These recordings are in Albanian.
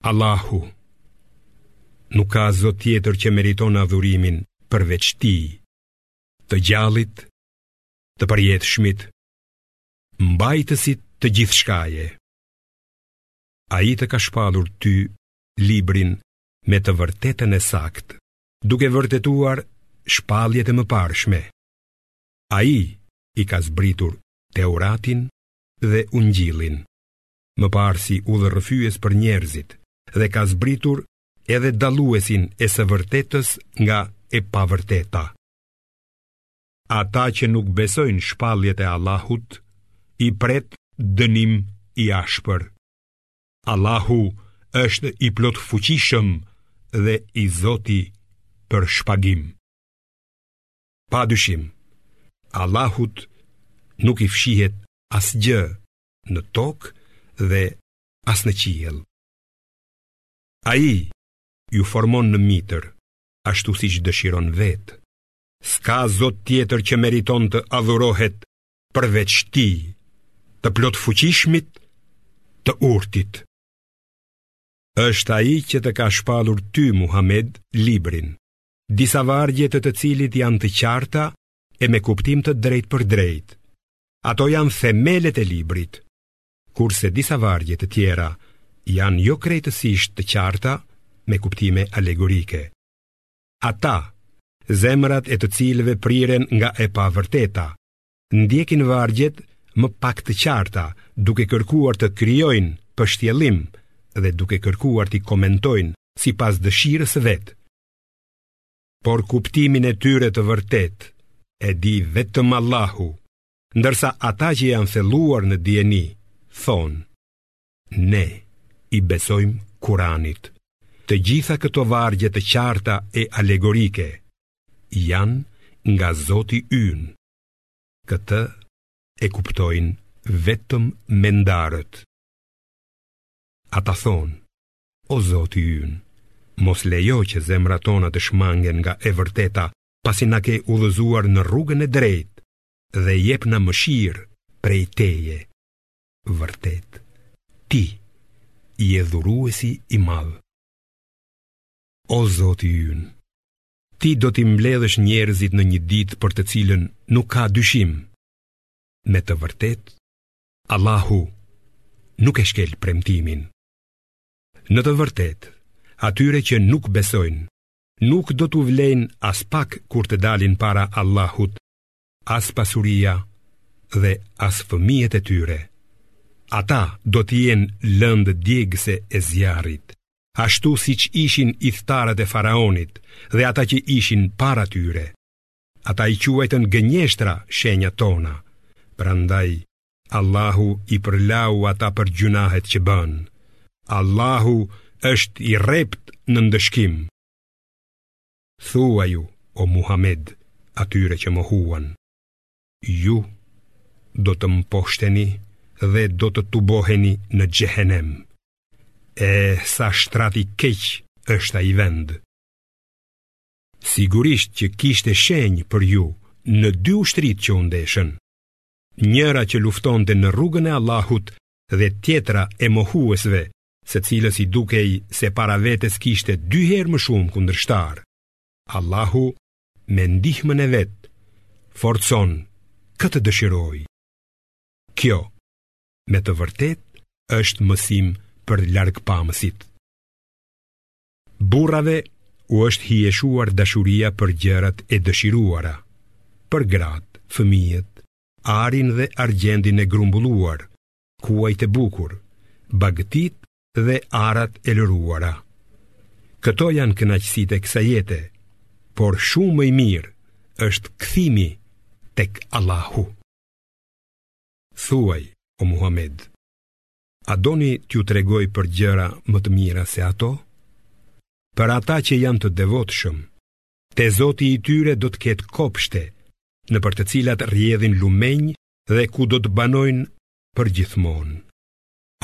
Allahu Nuk ka zot tjetër që meriton adhurimin përveç Tij Të gjallit Të përjetshmit Mbajtësit të gjithçkaje Ai të ka shpallur ty librin me të vërtetën e saktë Duke vërtetuar shpalljet e mëparshme Ai i ka zbritur teuratin dhe ungjillin më parë si udhërrëfyes për njerëzit dhe ka zbritur edhe dalluesin e së vërtetës nga e pavërteta. Ata që nuk besojnë shpalljet e Allahut, i pret dënim i ashpër. Allahu është i plotfuqishëm dhe i zoti për shpagim. Pa dyshim, Allahut nuk i fshihet asgjë në tokë dhe as në qiell. Ai ju formon në mitër, ashtu siç dëshiron vetë. S'ka zot tjetër që meriton të adhurohet përveç Tij, të plotfuqishmit, të urtit. Është ai që të ka shpallur ty Muhammed librin, disa vargje të të cilit janë të qarta e me kuptim të drejtpërdrejtë. Ato janë themelet e librit, kurse disa vargje të tjera janë jo krejtësisht të qarta me kuptime alegorike. Ata, zemrat e të cilëve priren nga e pavërteta, ndjekin vargjet më pak të qarta duke kërkuar të krijojnë pështjellim dhe duke kërkuar t'i komentojnë sipas dëshirës së vet. por kuptimin e tyre të vërtetë e di vetëm Allahu, ndërsa ata që janë thelluar në dijeni, thonë, ne i besojmë kuranit, të gjitha këto vargje të qarta e alegorike, janë nga zoti ynë, këtë e kuptojnë vetëm mendarët. Ata thonë, O Zoti ynë, mos lejo që zemrat tona të shmangen nga e vërteta, pasi na ke udhëzuar në rrugën e drejtë dhe jepna mëshirë prej teje. Vërtet, ti je dhuruesi i madh. O Zoti ynë, ti do t'i mbledhësh njerëzit në një ditë për të cilën nuk ka dyshim. Me të vërtetë, Allahu nuk e shkel premtimin. Në të vërtetë, atyre që nuk besojnë, nuk do t'u vlejnë aspak kur të dalin para Allahut, as pasuria dhe as fëmijët e tyre. Ata do të jenë lëndë djegëse e zjarrit, ashtu siç ishin ithtarët e faraonit dhe ata që ishin para tyre. Ata i quajtën gënjeshtra shenjat tona, prandaj Allahu i përlau ata për gjynahet që bënë. Allahu është i rreptë në ndëshkim. Thuaju, o Muhammed, atyre që mohuan, ju do të mposhteni dhe do të tuboheni në xhehenem. E sa shtrat i keq është ai vend. Sigurisht që kishte shenjë për ju në dy ushtritë që u ndeshën. njëra që luftonte në rrugën e Allahut dhe tjetra e mohuesve, së cilës i dukej se para vetes kishte dy herë më shumë kundërshtarë. Allahu me ndihmën e vet forcon kë të dëshirojë. Kjo me të vërtetë është mësim për largpamësit. Burrave u është hijeshuar dashuria për gjërat e dëshiruara, për gratë, fëmijët, arin dhe argjendin e grumbulluar, kuajt e bukur, bagëtitë dhe arat e lëruara. Këto janë kënaqësitë e kësaj jete, por shumë më i mirë është kthimi tek Allahu. Thuaj, o Muhammed, A doni t'ju tregoj për gjëra më të mira se ato? Për ata që janë të devotshëm, te Zoti i tyre do të ketë kopshte, nëpër të cilat rrjedhin lumenj dhe ku do të banojnë përgjithmonë.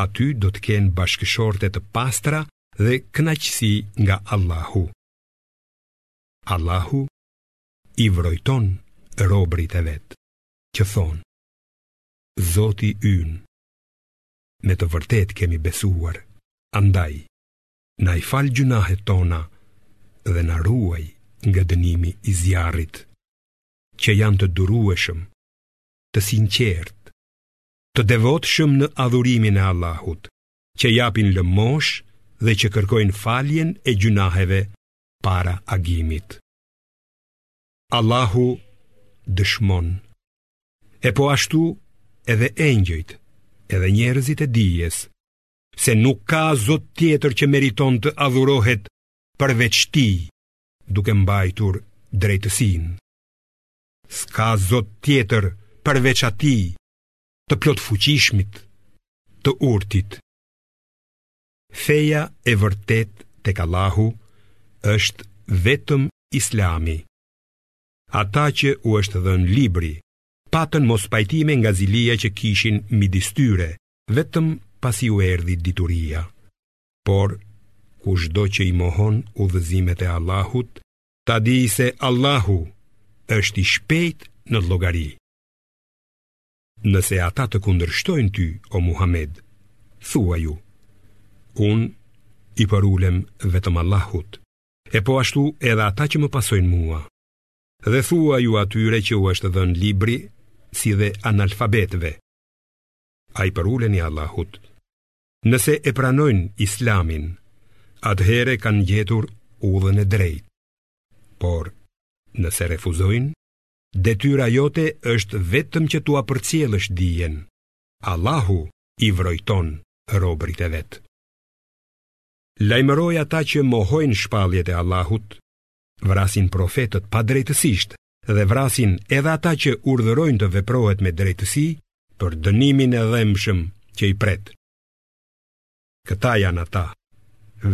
Aty do të kenë bashkëshorte të pastra dhe kënaqësi nga Allahu. Allahu i vrojton robërit e vet, që thonë, Zoti ynë, Me të vërtetë kemi besuar, andaj, na i fal gjynahet tona dhe na ruaj nga dënimi i zjarrit, që janë të durueshëm, të sinqertë, të devotshëm në adhurimin e Allahut, që japin lëmoshë dhe që kërkojnë faljen e gjynaheve para agimit. Allahu dëshmon E po ashtu edhe engjëjt, edhe njerëzit e dijes, se nuk ka zot tjetër që meriton të adhurohet përveç tij, duke mbajtur drejtësinë. S'ka zot tjetër përveç atij, të plotfuqishmit, të urtit. Feja e vërtetë tek Allahu është vetëm islami. Ata që u është dhënë libri patën mospajtime nga zilia që kishin midis tyre, vetëm pasi u erdhi dituria. Por kushdo që i mohon udhëzimet e Allahut, ta dijë se Allahu është i shpejt në llogari. Nëse ata të kundërshtojnë ty, o Muhammed, thuaju, unë i përulem vetëm Allahut. e po ashtu edhe ata që më pasojnë mua. Dhe thuaju atyre që u është dhënë libri, si dhe analfabetëve. A i përuleni Allahut. Nëse e pranojnë islamin, atëherë kanë gjetur udhën e drejtë. Por, nëse refuzojnë, detyra jote është vetëm që t'ua përcjellësh dijen. Allahu i vrojton robërit e vet. Lajmëroji ata që mohojnë shpalljet e Allahut, vrasin profetët padrejtësisht dhe vrasin edhe ata që urdhërojnë të veprohet me drejtësi për dënimin e dhembshëm që i pret. Këta janë ata,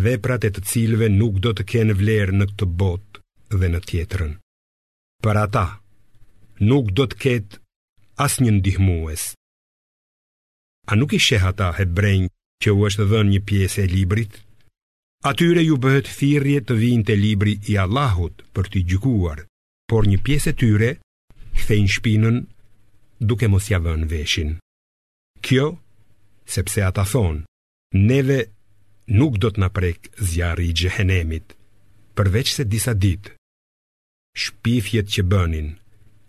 veprat e të cilëve nuk do të kenë vlerë në këtë botë dhe në tjetrën. Për ata, nuk do të ketë asnjë ndihmues. A nuk i sheh ata hebrenj që u është dhënë një pjesë e librit? Atyre iu bëhet thirrje të vijnë te libri i Allahut për t'i gjykuar, por një pjesë e tyre kthejnë shpinën duke mos ia vënë veshin. Kjo sepse ata thonë, neve nuk do të na prekë zjarri i xhehenemit, përveçse disa ditë. Shpifjet që bënin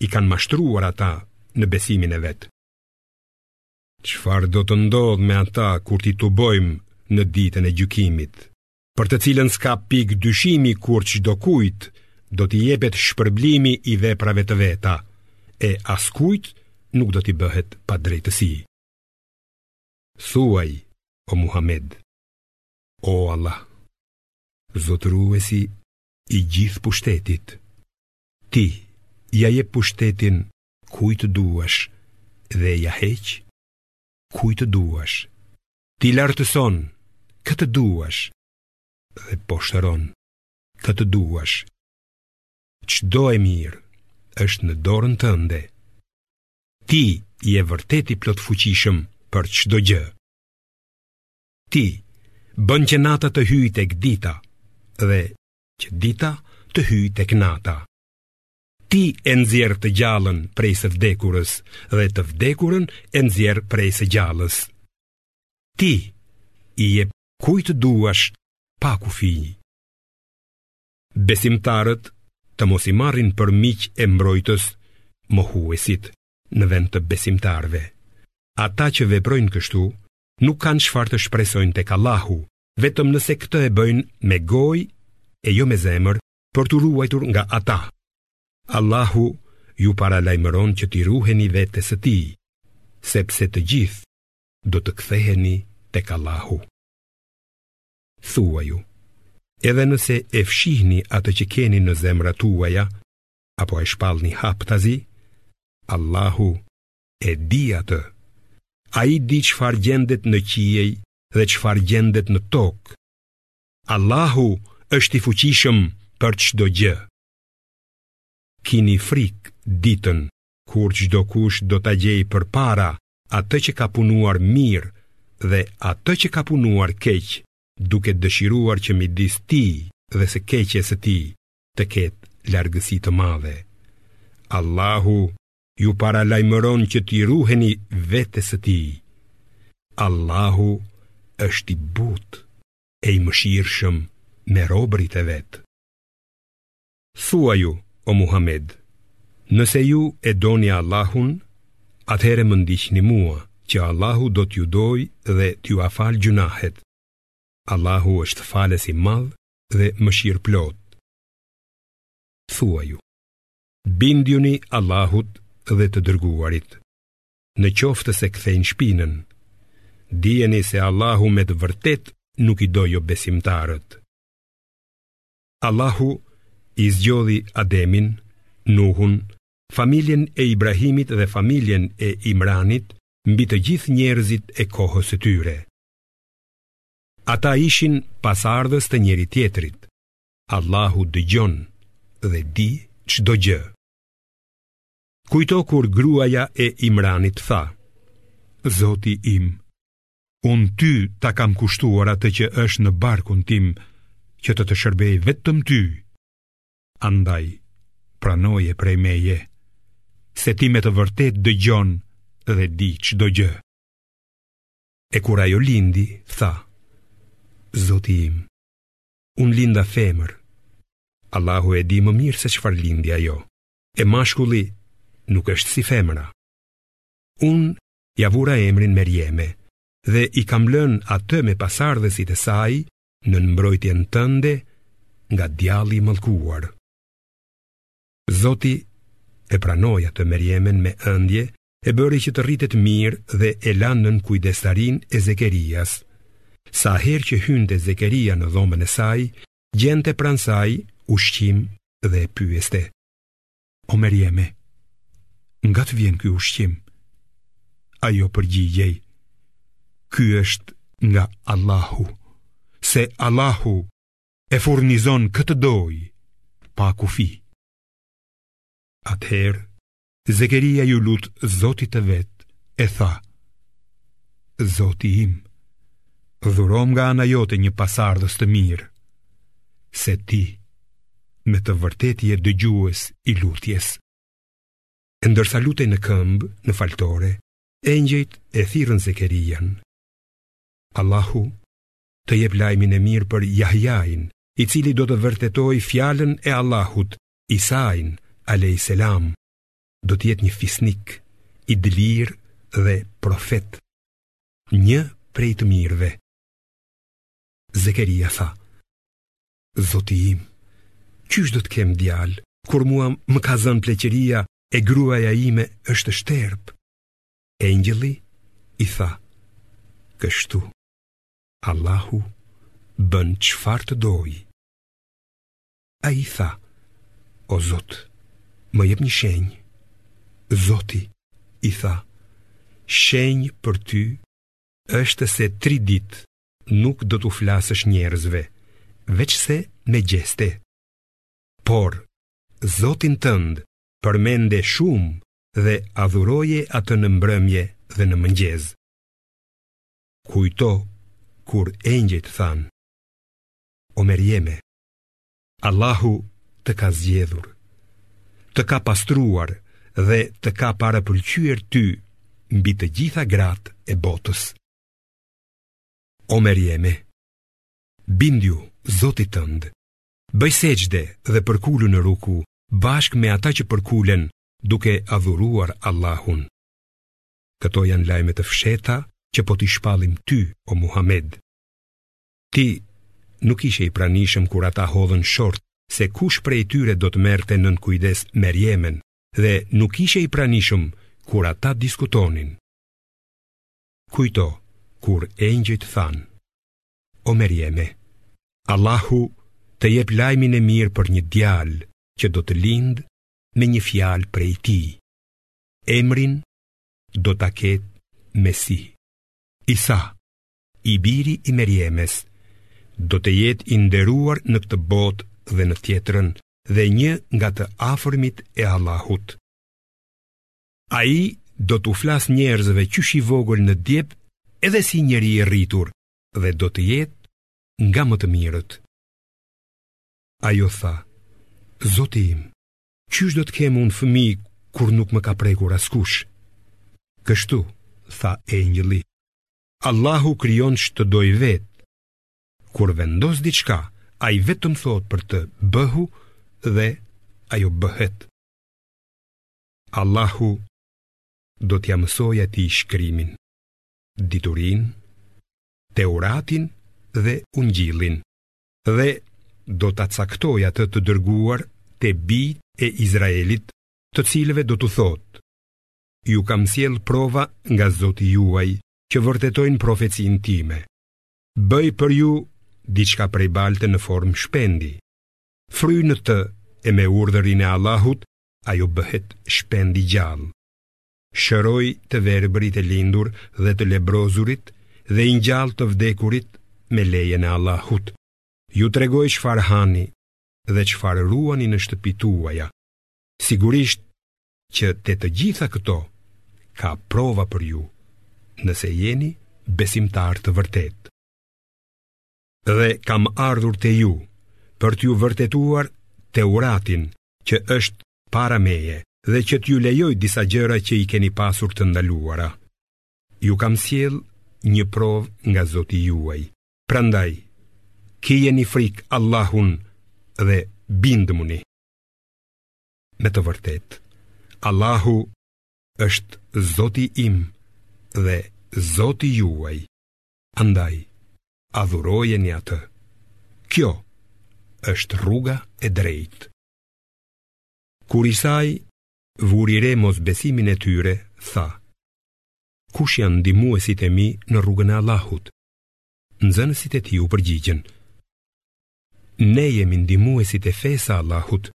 i kanë mashtruar ata në besimin e vet. Çfarë do të ndodhë me ata kur t'i tubojmë në ditën e gjykimit, për të cilën s'ka pikë dyshimi kur çdokujt do t'i jepet shpërblimi i veprave të veta, e askujt nuk do t'i bëhet padrejtësi. Thuaj, o Muhammed, o Allah, zotëruesi i gjithë pushtetit, ti ia jep pushtetin kujt të duash dhe ia heq kujt të duash. Ti lartëson kë të duash dhe poshtëron kë të duash. Çdo e mirë është në dorën tënde. Ti je vërtet i plotfuqishëm për çdo gjë. Ti bën që nata të hyjë tek dita dhe që dita të hyjë tek nata. Ti e nxjerr të gjallën prej së vdekurës dhe të vdekurën e nxjerr prej së gjallës. Ti i jep kujt të duash pa kufi. Besimtarët të mos i marrin për miq e mbrojtës mohuesit në vend të besimtarëve. Ata që veprojnë kështu nuk kanë çfarë të shpresojnë tek Allahu, vetëm nëse këtë e bëjnë me gojë e jo me zemër për t'u ruajtur nga ata. Allahu ju paralajmëron që t'i ruheni vetes së tij, sepse të gjithë do të ktheheni tek Allahu. Thuaju, edhe nëse e fshihni atë që keni në zemrat tuaja apo e shpallni haptazi, Allahu e di atë. Ai di çfarë gjendet në qiej dhe çfarë gjendet në tokë. Allahu është i fuqishëm për çdo gjë. Kini frikë ditën kur çdokush do ta gjejë përpara atë që ka punuar mirë dhe atë që ka punuar keq, duke dëshiruar që midis tij dhe së keqes së tij të ketë largësi të madhe. Allahu ju paralajmëron që t'i ruheni vetes së tij. Allahu është i butë. e i mëshirshëm me robërit e vet. Thuaju, o Muhammed, nëse ju e doni Allahun, atëherë më ndiqni mua, që Allahu do t'ju dojë dhe t'jua falë gjynahet. Allahu është falës i madh dhe mëshirëplotë. Thuaju, bindjuni Allahut dhe të dërguarit. Në qoftë se kthejnë shpinën, dijeni se Allahu me të vërtetë nuk i do jobesimtarët. Allahu i zgjodhi Ademin, Nuhun, familjen e Ibrahimit dhe familjen e Imranit mbi të gjithë njerëzit e kohës së tyre. Ata ishin pasardhës të njëri-tjetrit. Allahu dëgjon dhe di çdo gjë. Kujto kur gruaja e Imranit tha, Zoti im, unë ty ta kam kushtuar atë që është në barkun tim, që të të shërbejë vetëm ty. Andaj, pranoje prej meje, se ti me të vërtetë dëgjon dhe di çdo gjë. E kur ajo lindi, tha, Zoti im, unë linda femër, Allahu e di më mirë se çfarë lindi ajo. e mashkulli nuk është si femra. Unë ia vura emrin Merjeme dhe i kam lënë atë me pasardhësit e saj nën mbrojtjen tënde nga djalli i mallkuar. Zoti e pranoi atë Merjemen me ëndje e bëri që të rritet mirë dhe e la nën kujdestarinë e Zekerias. Sa herë që hynte Zekeria në dhomën e saj, gjente pranë saj ushqim dhe e pyeste. O Merjeme, nga të vjen ky ushqim? Ajo përgjigjej, ky është nga Allahu, se Allahu e furnizon kë të dojë, pa kufi. Atëherë, Zekeria iu lut Zotit të vet e tha: Zoti im, dhuromë nga ana jote një pasardhës të mirë, se ti me të vërtetë je dëgjues i lutjes. E ndërsa lutej në këmbë, në faltore, engjëjt e thirrën Zekerian. Allahu të jep lajmin e mirë për Jahjain, i cili do të vërtetojë fjalën e Allahut Isain alejhi selam do të jetë një fisnik i dëlirë dhe profet, një prej të mirëve. Zekeria tha: Zoti im, qysh do të kem djalë, kur mua më ka zënë pleqëria e gruaja ime është shterpë. Engjëlli i tha: Kështu Allahu bën çfarë të dojë. Ai tha, o Zot, më jep një shenjë. Zoti i tha, shenjë për ty është se tri ditë nuk do t'u flasësh njerëzve, veçse me gjeste. Por, Zotin tënd përmende shumë dhe adhuroje atë në mbrëmje dhe në mëngjes. Kujto kur engjëjt thanë: O Merjeme, Allahu të ka zgjedhur, të ka pastruar dhe të ka parapëlqyer ty mbi të gjitha gratë e botës. O Merjeme, bindju Zotit tënd, bëj seçde dhe përkulu në ruku bashkë me ata që përkulen duke adhuruar Allahun. Këto janë lajme të fshehta që po t'i shpallim ty, o Muhammed. Ti nuk ishe i pranishëm kur ata hodhën short se kush prej tyre do të merrte nën kujdes Merjemen dhe nuk ishe i pranishëm kur ata diskutonin. Kujto kur engjëjt thanë: O Merjeme, Allahu të jep lajmin e mirë për një djalë që do të lindë me një fjalë prej tij. Emrin do ta ketë Mesih. Isa, i biri i Merjemes, do të jetë i nderuar në këtë botë dhe në tjetrën dhe një nga të afërmit e Allahut. Ai do t'u flasë njerëzve qysh i vogël në djep edhe si njeri i rritur dhe do të jetë nga më të mirët. Ajo tha, Zoti im, qysh do të kem unë fëmijë kur nuk më ka prekur askush? Kështu, tha engjëlli, Allahu krijon ç'të dojë vetë. Kur vendos diçka, ai vetëm thotë për të bëhu dhe ajo bëhet. Allahu do t'ia mësojë atij shkrimin, diturinë, Teuratin dhe Ungjillin, dhe do ta caktojë atë të dërguar te bijtë e Izraelit, të cilëve do t'u thotë, ju kam sjellë prova nga Zoti juaj që vërtetojnë profecinë time. Bëj për ju diçka prej balte në formë shpendi. Fryj në të e me urdhrin e Allahut, ajo bëhet shpend i gjallë. Shëroj të verbërit e lindur dhe të lebrozurit dhe i ngjall të vdekurit me lejen e Allahut. Ju tregoj çfarë hani dhe çfarë ruani në shtëpitë tuaja. Sigurisht që te të gjitha këto ka prova për ju, nëse jeni besimtarë të vërtetë. Dhe kam ardhur te ju për t'ju vërtetuar Teuratin që është para meje dhe që t'ju lejoj disa gjëra që i keni pasur të ndaluara. Ju kam sjellë një provë nga Zoti juaj. Prandaj, kijeni frikë Allahun dhe bindmuni. Me të vërtetë, Allahu është Zoti im dhe Zoti juaj. Andaj, adhurojeni atë. Kjo është rruga e drejtë. Kur Isai vuri re mosbesimin e tyre, tha, kush janë ndihmuesit e mi në rrugën e Allahut? Nxënësit e tij u përgjigjen, ne jemi ndihmuesit e fesë së Allahut,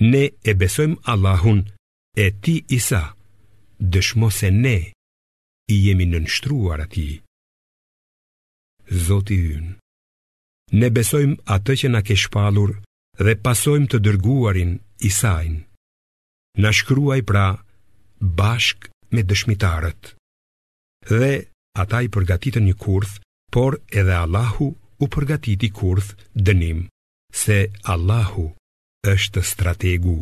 Ne e besojmë Allahun e ti Isa, dëshmo se ne i jemi nënshtruar atij. Zoti ynë, ne besojmë atë që na ke shpallur dhe pasojmë të dërguarin Isain. Na shkruaj pra bashkë me dëshmitarët. Dhe ata i përgatitën një kurth, por edhe Allahu u përgatiti kurth dënim, se Allahu është strategu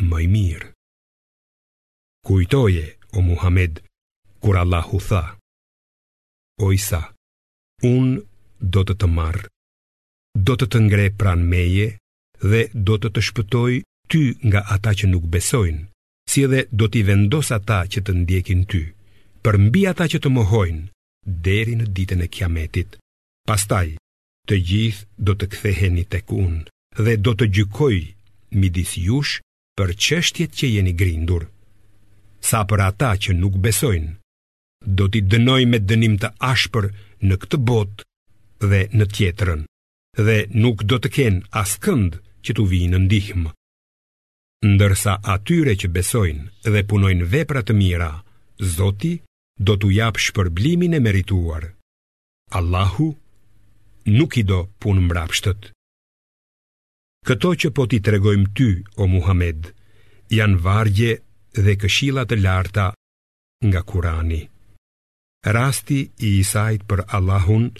më i mirë. Kujtoje, o Muhammed, kur Allahu tha, O Isa, unë do të të marr, do të të ngre pranë meje dhe do të të shpëtoj ty nga ata që nuk besojnë, si edhe do t'i vendos ata që të ndjekin ty, përmbi ata që të mohojnë, deri në ditën e kiametit. Pastaj, të gjithë do të ktheheni tek unë dhe do të gjykoj midis jush për çështjet që jeni grindur. Sa për ata që nuk besojnë, do t'i dënoj me dënim të ashpër në këtë botë dhe në tjetrën, dhe nuk do të kenë askënd që t'u vijë në ndihmë. Ndërsa atyre që besojnë dhe punojnë vepra të mira, Zoti do t'u japë shpërblimin e merituar. Allahu nuk i do punëmbrapshtët. Këto që po t'i tregojmë ty, o Muhammed, janë vargje dhe këshilla të larta nga Kurani. Rasti i Isait për Allahun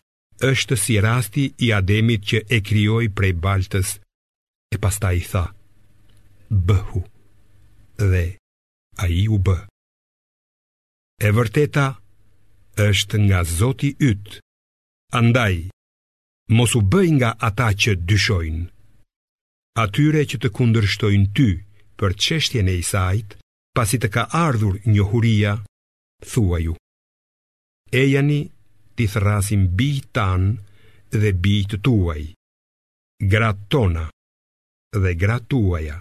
është si rasti i Ademit që e krijoi prej baltës e pastaj i tha: Bëhu. Dhe ai u bë. E vërteta është nga Zoti yt. Andaj, mos u bëj nga ata që dyshojnë. Atyre që të kundërshtojnë ty për çështjen e Isait, pasi të ka ardhur njohuria, thuaju. Ejani t'i thërrasim bijtë tanë dhe bijtë tuaj, gratë tona dhe gratë tuaja,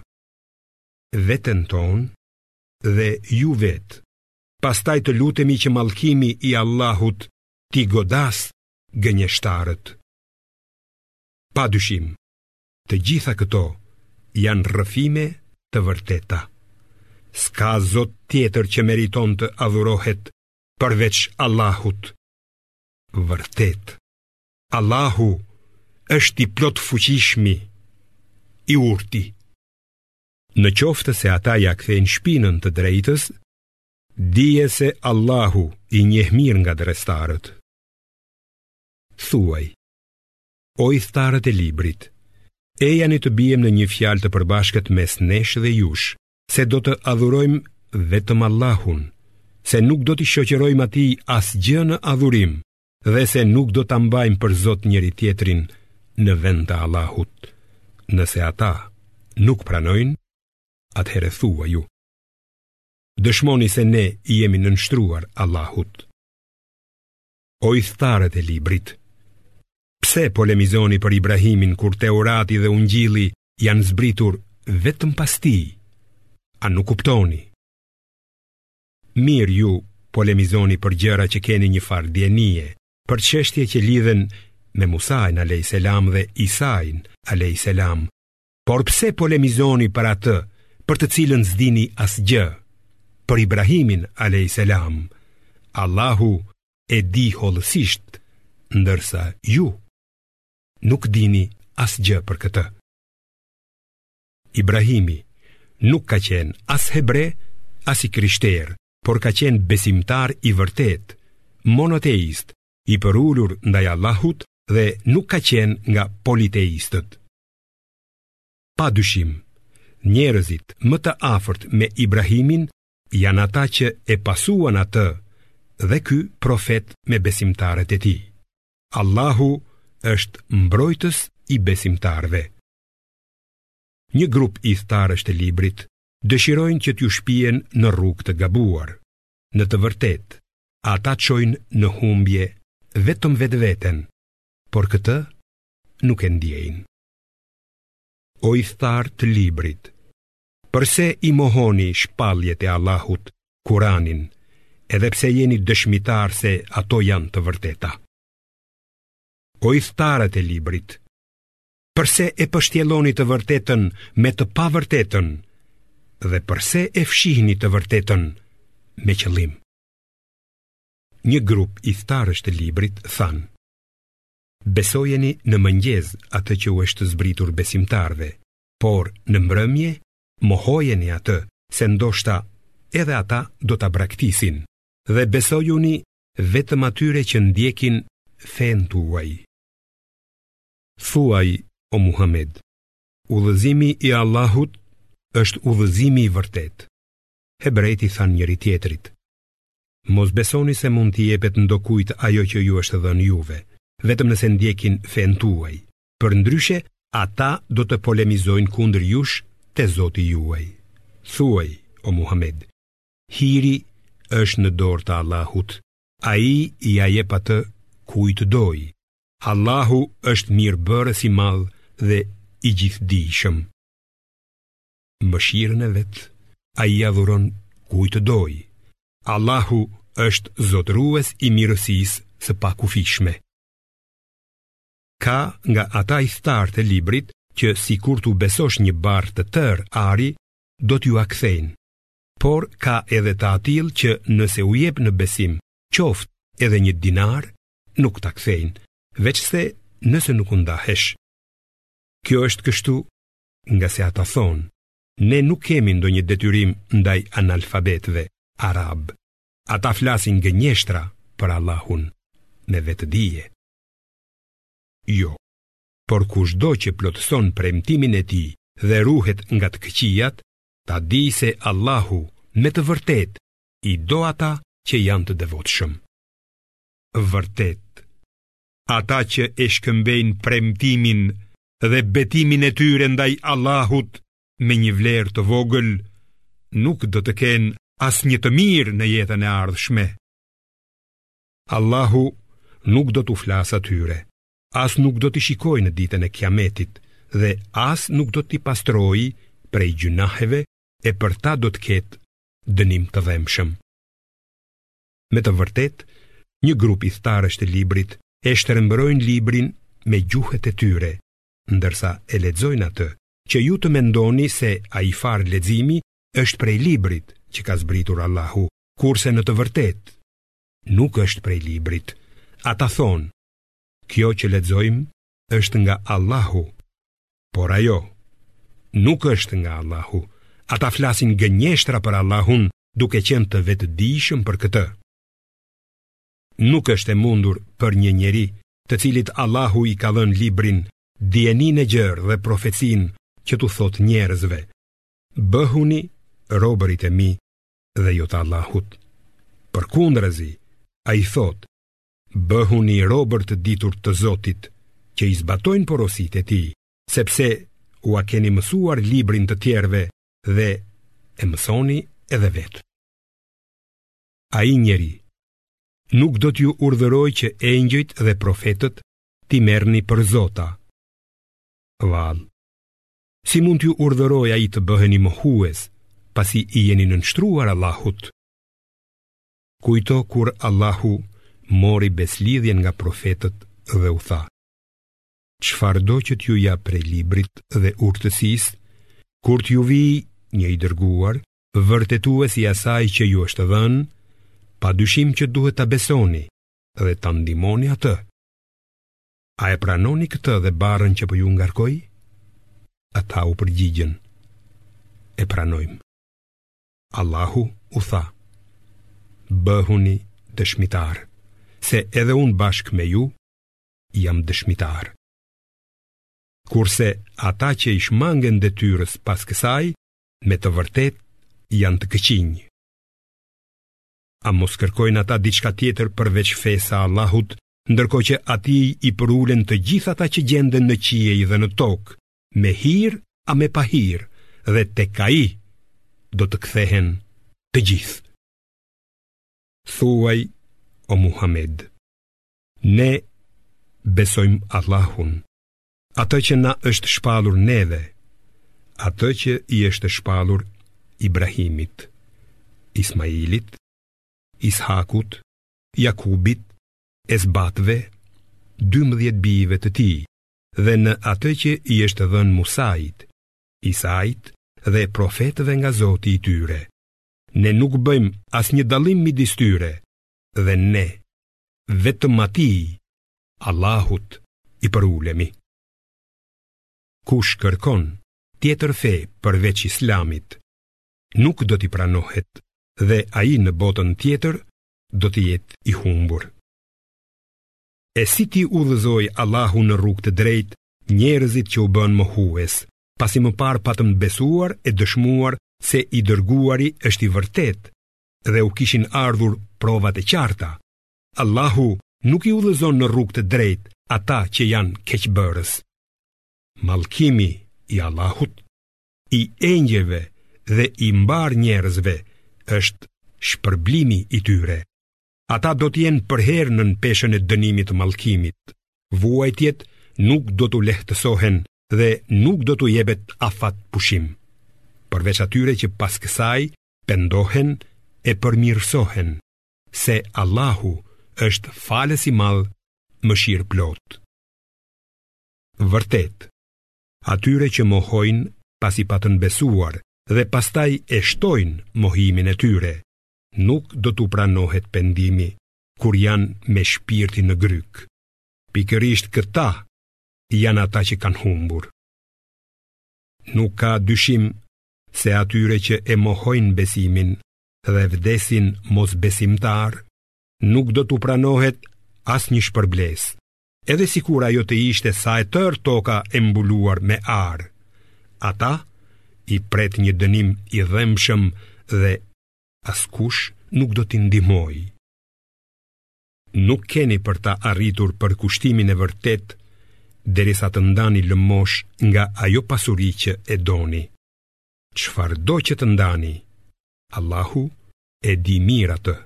veten tonë dhe ju vetë. Pastaj të lutemi që mallkimi i Allahut t'i godas gënjeshtarët. Pa dyshim, të gjitha këto janë rrëfime të vërteta. S'ka zot tjetër që meriton të adhurohet përveç Allahut. Vërtet, Allahu është i Plotfuqishmi, i urti. Në qoftë se ata ia kthejnë shpinën të drejtës, dije se Allahu i njeh mirë ngatërrestarët. Thuaj, o ithtarët e librit, ejani të biem në një fjalë të përbashkët mes nesh dhe jush, se do të adhurojmë vetëm Allahun, se nuk do t'i shoqërojmë atij asgjë në adhurim, dhe se nuk do ta mbajmë për Zot njëri-tjetrin në vend të Allahut. Nëse ata nuk pranojnë, atëherë thuaju. Dëshmoni se ne i jemi nënshtruar Allahut. O ithtarët e librit, pse polemizoni për Ibrahimin kur Teurati dhe Ungjilli janë zbritur vetëm pas tij? A nuk kuptoni? Mirë ju polemizoni për gjëra që keni njëfarë dijenie, për çështje që lidhen me Musain alejhi selam dhe Isain alejhi selam. Por pse polemizoni për atë për të cilën s'dini asgjë? Për Ibrahimin alejhi selam. Allahu e di hollësisht, ndërsa ju nuk dini asgjë për këtë. Ibrahimi nuk ka qenë as hebre, as i krishterë, por ka qenë besimtar i vërtetë, monoteist, i përulur ndaj Allahut dhe nuk ka qenë nga politeistët. Pa dyshim, njerëzit më të afërt me Ibrahimin janë ata që e pasuan atë dhe ky profet me besimtarët e tij. Allahu është mbrojtës i besimtarëve. Një grup ithtarësh të librit dëshirojnë që t'ju shpien në rrugë të gabuar. Në të vërtetë, ata çojnë në humbje vetëm vetveten, por këtë nuk e ndjejnë. O ithtarë të librit, përse i mohoni shpalljet e Allahut, Kur'anin, edhe pse jeni dëshmitarë se ato janë të vërteta? O ithtarët e librit, Përse e pështjelloni të vërtetën me të pavërtetën dhe përse e fshihni të vërtetën me qëllim? Një grup ithtarësh të librit thanë: Besojeni në mëngjes atë që u është zbritur besimtarëve, por në mbrëmje mohojeni atë se ndoshta edhe ata do ta braktisin dhe besojuni vetëm atyre që ndjekin fenë tuaj. Thuaj, o Muhammed, udhëzimi i Allahut është udhëzimi i vërtetë. Hebrejt i thanë njëri-tjetrit, mos besoni se mund t'i jepet ndokujt ajo që ju është dhënë juve, vetëm nëse ndjekin fenë tuaj, përndryshe ata do të polemizojnë kundër jush te Zoti juaj. Thuaj, o Muhammed, hiri është në dorë të Allahut, ai ia jep atë kujt të dojë, Allahu është mirëbërës i madh dhe i gjithëdijshëm. Mëshirën e vet, ai ia dhuron kujt të dojë. Allahu është zotërues i mirësis së pa kufishme. Ka nga ata i thtarë të librit që si kur të besosh një barë të tërë ari, do t'ju akthejnë. Por ka edhe të atil që nëse u jep në besim, qoftë edhe një dinarë, nuk ta kthejnë, veçse nëse nuk u ndahesh. Kjo është kështu ngase ata thonë, ne nuk kemi ndonjë detyrim ndaj analfabetëve arabë. Ata flasin gënjeshtra për Allahun me vetëdije. Jo, por kushdo që plotëson premtimin e tij dhe ruhet nga të këqijat, ta dijë se Allahu me të vërtetë i do ata që janë të devotshëm. vërtet. Ata që e shkëmbejnë premtimin dhe betimin e tyre ndaj Allahut me një vlerë të vogël, nuk do të kenë asnjë të mirë në jetën e ardhshme. Allahu nuk do t'u flasë atyre, as nuk do t'i shikojë në ditën e kiametit dhe as nuk do t'i pastrojë prej gjynaheve e për ta do të ketë dënim të dhembshëm. Me të vërtetë, një grup ithtarësh të librit e shtrembërojnë librin me gjuhët e tyre, ndërsa e lexojnë atë, që ju të mendoni se ai farë leximi është prej librit që ka zbritur Allahu, kurse në të vërtetë nuk është prej librit. Ata thonë, kjo që lexojmë është nga Allahu, por ajo nuk është nga Allahu. Ata flasin gënjeshtra për Allahun duke qenë të vetëdijshëm për këtë. Nuk është e mundur për një njeri, të cilit Allahu i ka dhënë librin, dijenin e gjerë dhe profecinë që t'u thotë njerëzve: Bëhuni robërit e mi dhe jo të Allahut. Përkundrazi, ai thotë: Bëhuni robër të ditur të Zotit, që i zbatojnë porositë e tij, sepse ua keni mësuar librin të tjerëve dhe e mësoni edhe vetë. Ai njeri, nuk do t'ju urdhërojë që engjëjt dhe profetët t'i merrni për Zota. Vallë, si mund t'ju urdhërojë ai të bëheni mohues, pasi i jeni nënshtruar Allahut? Kujto kur Allahu mori besëlidhjen nga profetët dhe u tha, Çfarëdo që t'ju jap prej librit dhe urtësisë, kur t'ju vijë një i dërguar, vërtetues i asaj që ju është dhënë, pa dyshim që duhet ta besoni dhe ta ndihmoni atë. A e pranoni këtë dhe barrën që po ju ngarkoj? Ata u përgjigjën, e pranojmë. Allahu u tha, bëhuni dëshmitarë, se edhe unë bashkë me ju, jam dëshmitar. Kurse ata që i shmangen detyrës pas kësaj, me të vërtetë janë të këqij. A mos kërkojnë ata diçka tjetër përveç fesë së Allahut, ndërkohë që atij i përulen të gjithë ata që gjenden në qiej dhe në tokë, me hir a me pahir dhe tek ai do të kthehen të gjithë. Thuaj o Muhamed, ne besojmë Allahun, atë që na është shpallur neve, atë që i është shpallur Ibrahimit, Ismailit, Ishakut, Jakubit, Esbatëve, 12 bijve të tij, dhe në atë që i është dhënë Musait, Isait dhe profetëve nga Zoti i tyre. Ne nuk bëjmë asnjë dallim midis tyre dhe ne vetëm atij Allahut i përulemi. Kush kërkon tjetër fe përveç Islamit, nuk do t'i pranohet dhe ai në botën tjetër do të jetë i humbur. E si t'i udhëzojë Allahu në rrugë të drejtë njerëzit që u bënë mohues, pasi më parë patën besuar e dëshmuar se i dërguari është i vërtetë dhe u kishin ardhur provat e qarta. Allahu nuk i udhëzon në rrugë të drejtë ata që janë keqbërës. Mallkimi i Allahut, i engjëjve dhe i mbarë njerëzve është shpërblimi i tyre. ata do të jenë përherë nën peshën e dënimit të mallkimit. Vuajtjet nuk do t'u lehtësohen dhe nuk do t'u jepet afat pushim. Përveç atyre që pas kësaj pendohen e përmirësohen, se Allahu është falës i madh, mëshirëplotë. Vërtet, atyre që mohojnë pasi patën besuar dhe pastaj e shtojnë mohimin e tyre, nuk do t'u pranohet pendimi kur janë me shpirtin në grykë. Pikërisht këta janë ata që kanë humbur. Nuk ka dyshim se atyre që e mohojnë besimin dhe vdesin mosbesimtarë, nuk do t'u pranohet asnjë shpërblesë, edhe sikur ajo të ishte sa e tërë toka e mbuluar me ar. Ata i pret një dënim i dhembshëm dhe askush nuk do t'i ndihmojë. Nuk keni për ta arritur përkushtimin e vërtetë derisa të ndani lëmoshë nga ajo pasuri që e doni. Çfarëdo që të ndani, Allahu e di mirë atë.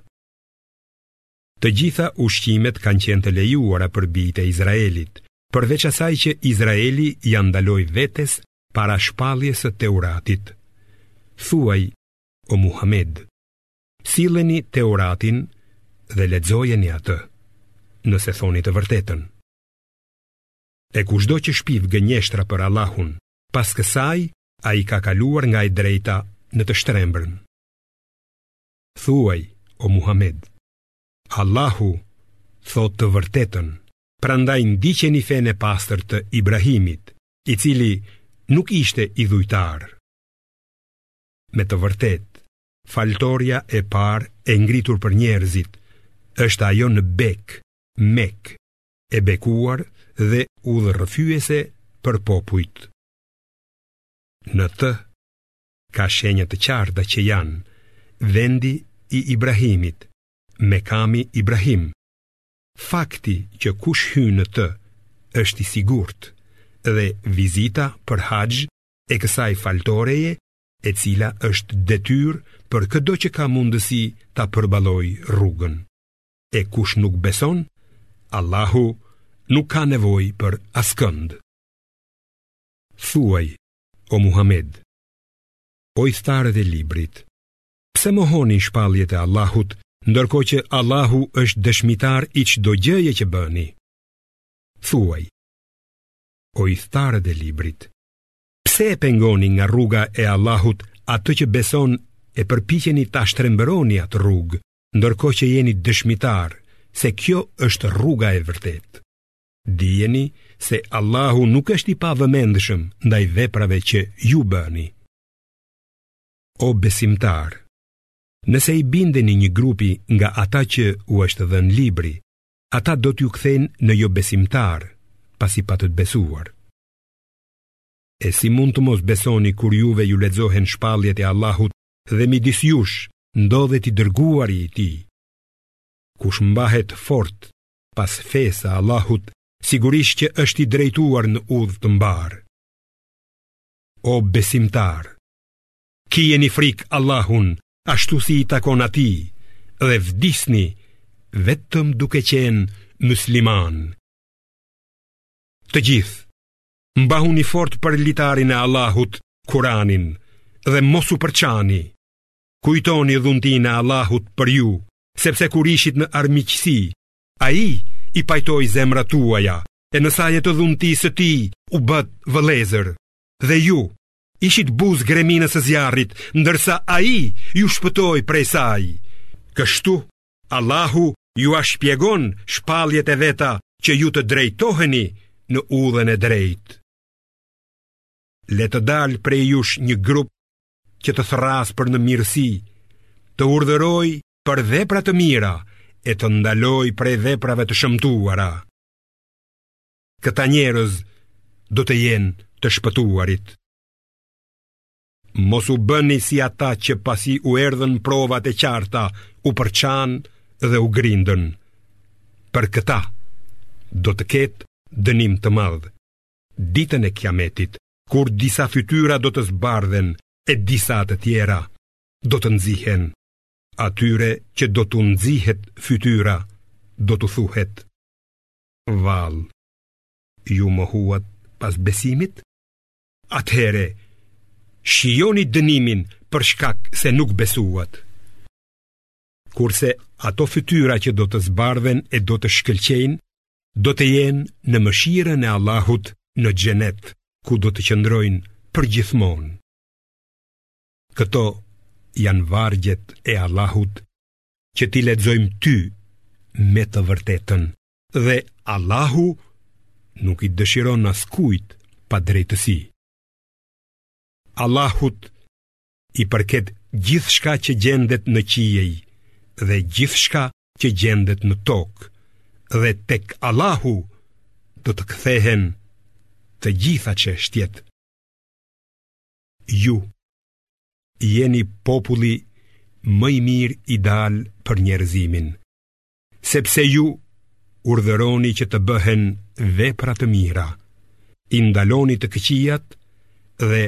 Të gjitha ushqimet kanë qenë të lejuara për bijtë e Izraelit, përveç asaj që Izraeli ia ndaloi vetes para shpalljes së Teuratit. Thuaj, o Muhammed, silleni Teuratin dhe lexojeni atë, nëse thoni të vërtetën. E kushdo që shpif gënjeshtra për Allahun, pas kësaj ai ka kaluar nga e drejta në të shtrembërën. Thuaj, o Muhammed, Allahu thotë të vërtetën, prandaj ndiqeni fenë e pastër të Ibrahimit, i cili nuk ishte idhujtar. Me të vërtetë, faltorja e parë e ngritur për njerëzit është ajo në Bekë, Mekë, e bekuar dhe udhërrëfyese për popujt. Në të, ka shenja të qarta që janë vendi i Ibrahimit, Mekami Ibrahim, fakti që kush hyn në të është i sigurt dhe vizita për haxh e kësaj faltoreje e cila është detyrë për këdo që ka mundësi ta përballojë rrugën. E kush nuk beson, Allahu nuk ka nevojë për askënd. Thuaj, o Muhamed, o ithtarët e librit, pse mohoni shpalljet e Allahut, ndërkohë që Allahu është dëshmitar i çdo gjëje që bëni? Thuaj, o ithtarët e librit. Pse e pengoni nga rruga e Allahut atë që beson e përpiqeni ta shtrembëroni atë rrugë, ndërkohë që jeni dëshmitarë se kjo është rruga e vërtetë. Dijeni se Allahu nuk është i pavëmendshëm ndaj veprave që ju bëni. O besimtarë, nëse i bindeni një grupi nga ata që u është dhënë libri, Ata do t'ju kthejnë në jobesimtarë, pasi patët besuar. E si mund të mos besoni kur juve ju lexohen shpalljet e Allahut dhe midis jush ndodhet i dërguari i tij? Kush mbahet fort pas fesë së Allahut, sigurisht që është i drejtuar në udhë të mbarë. O besimtarë, Kijeni frikë Allahun ashtu si i takon atij dhe vdisni vetëm duke qenë muslimanë. Të gjithë, mbahuni fort për litarin e Allahut, Kuranin, dhe mos u përçani. Kujtoni dhuntinë e Allahut për ju, sepse kur ishit në armiqësi, ai i pajtoi zemrat tuaja, e në saje të dhuntisë së tij u bëtë vëllezër, dhe ju ishit buzë greminës së zjarrit, ndërsa Ai ju shpëtoi prej saj. Kështu, Allahu jua shpjegon shpalljet e Veta që ju të drejtoheni në udhën e drejtë. Le të dalë prej jush një grup që të thërrasë për në mirësi, të urdhërojë për vepra të mira e të ndalojë prej veprave të shëmtuara. këta njerëz do të jenë të shpëtuarit. Mos u bëni si ata që pasi u erdhën provat e qarta, u përçanë dhe u grindën. Për këta do të ketë dënim të madh. Ditën e Kiametit, kur disa fytyra do të zbardhen e disa të tjera do të nxihen. Atyre që do t'u nxihet fytyra do t'u thuhet: Vallë, ju mohuat pas besimit? Atëherë, shijoni dënimin për shkak se nuk besuat. Kurse ato fytyra që do të zbardhen e do të shkëlqejnë, do të jenë në mëshirën e Allahut në xhenet, ku do të qëndrojnë përgjithmonë. Këto janë vargjet e Allahut që t'i lexojmë ty me të vërtetën dhe Allahu nuk i dëshiron askujt padrejtësi. Allahut i përket gjithçka që gjendet në qiej dhe gjithçka që gjendet në tokë dhe tek Allahu do të kthehen të gjitha çështjet. Ju jeni populli më i mirë i dalë për njerëzimin, sepse ju urdhëroni që të bëhen vepra të mira, i ndaloni të këqijat dhe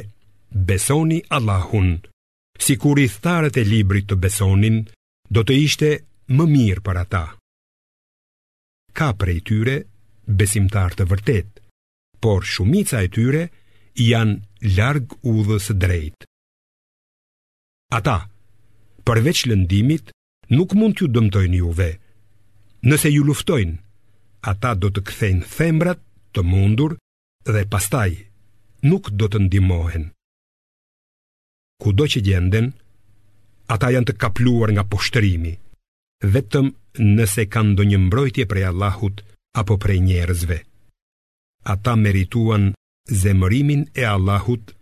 besoni Allahun, sikur ithtarët e librit të besonin, do të ishte më mirë për ata. Ka prej tyre besimtarë të vërtetë, por shumica e tyre janë larg udhës së drejtë. Ata, përveç lëndimit, nuk mund t'ju dëmtojnë juve. Nëse ju luftojnë, ata do të kthejnë thembrat të mundur dhe pastaj nuk do të ndihmohen. kudo që gjenden, ata janë të kapluar nga poshtërimi, vetëm nëse kanë ndonjë mbrojtje prej Allahut apo prej njerëzve. Ata merituan zemërimin e Allahut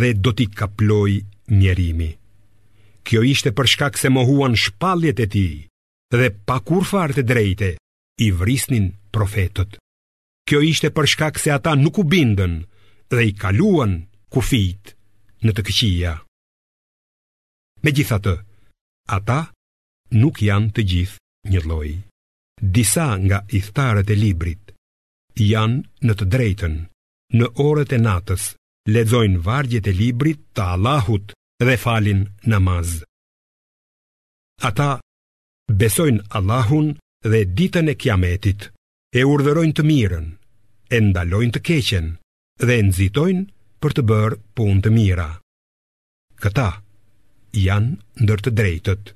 dhe do t'i kaplojë mjerimi. Kjo ishte për shkak se mohuan shpalljet e tij dhe pa kurrfarë të drejte i vrisnin profetët. Kjo ishte për shkak se ata nuk u bindën dhe i kaluan kufijtë në të këqija. Megjithatë, ata nuk janë të gjithë njëlloj. Disa nga ithtarët e librit janë në të drejtën, në orët e natës, lexojnë vargjet e librit të Allahut dhe falin namaz. Ata besojnë Allahun dhe ditën e kiametit. e urdhërojnë të mirën, e ndalojnë të keqen dhe nxitojnë për të bërë punë të mira. Këta janë ndër të drejtët.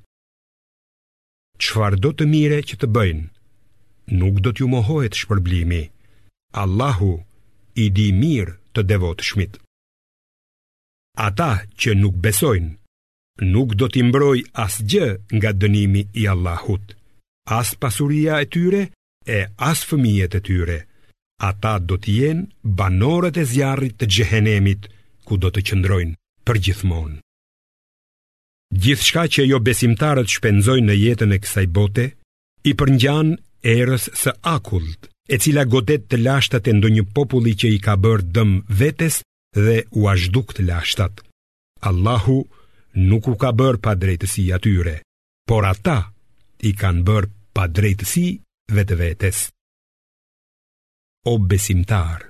Çfarëdo të mire që të bëjnë, nuk do t'u mohohet shpërblimi. Allahu i di mirë të devotshmit. Ata që nuk besojnë nuk do t'i mbrojë asgjë nga dënimi i Allahut, as pasuria e tyre e as fëmijët e tyre. Ata do të jenë banorët e zjarrit të xhehenemit, ku do të qëndrojnë përgjithmonë. Gjithçka që jobesimtarët shpenzojnë në jetën e kësaj bote, i përngjan erës së akullt, e cila godet të lashtat e ndonjë populli që i ka bërë dëm vetes dhe ua zhduk të lashtat. Allahu nuk u ka bërë padrejtësi atyre, por ata i kanë bërë padrejtësi vetvetes. O besimtarë,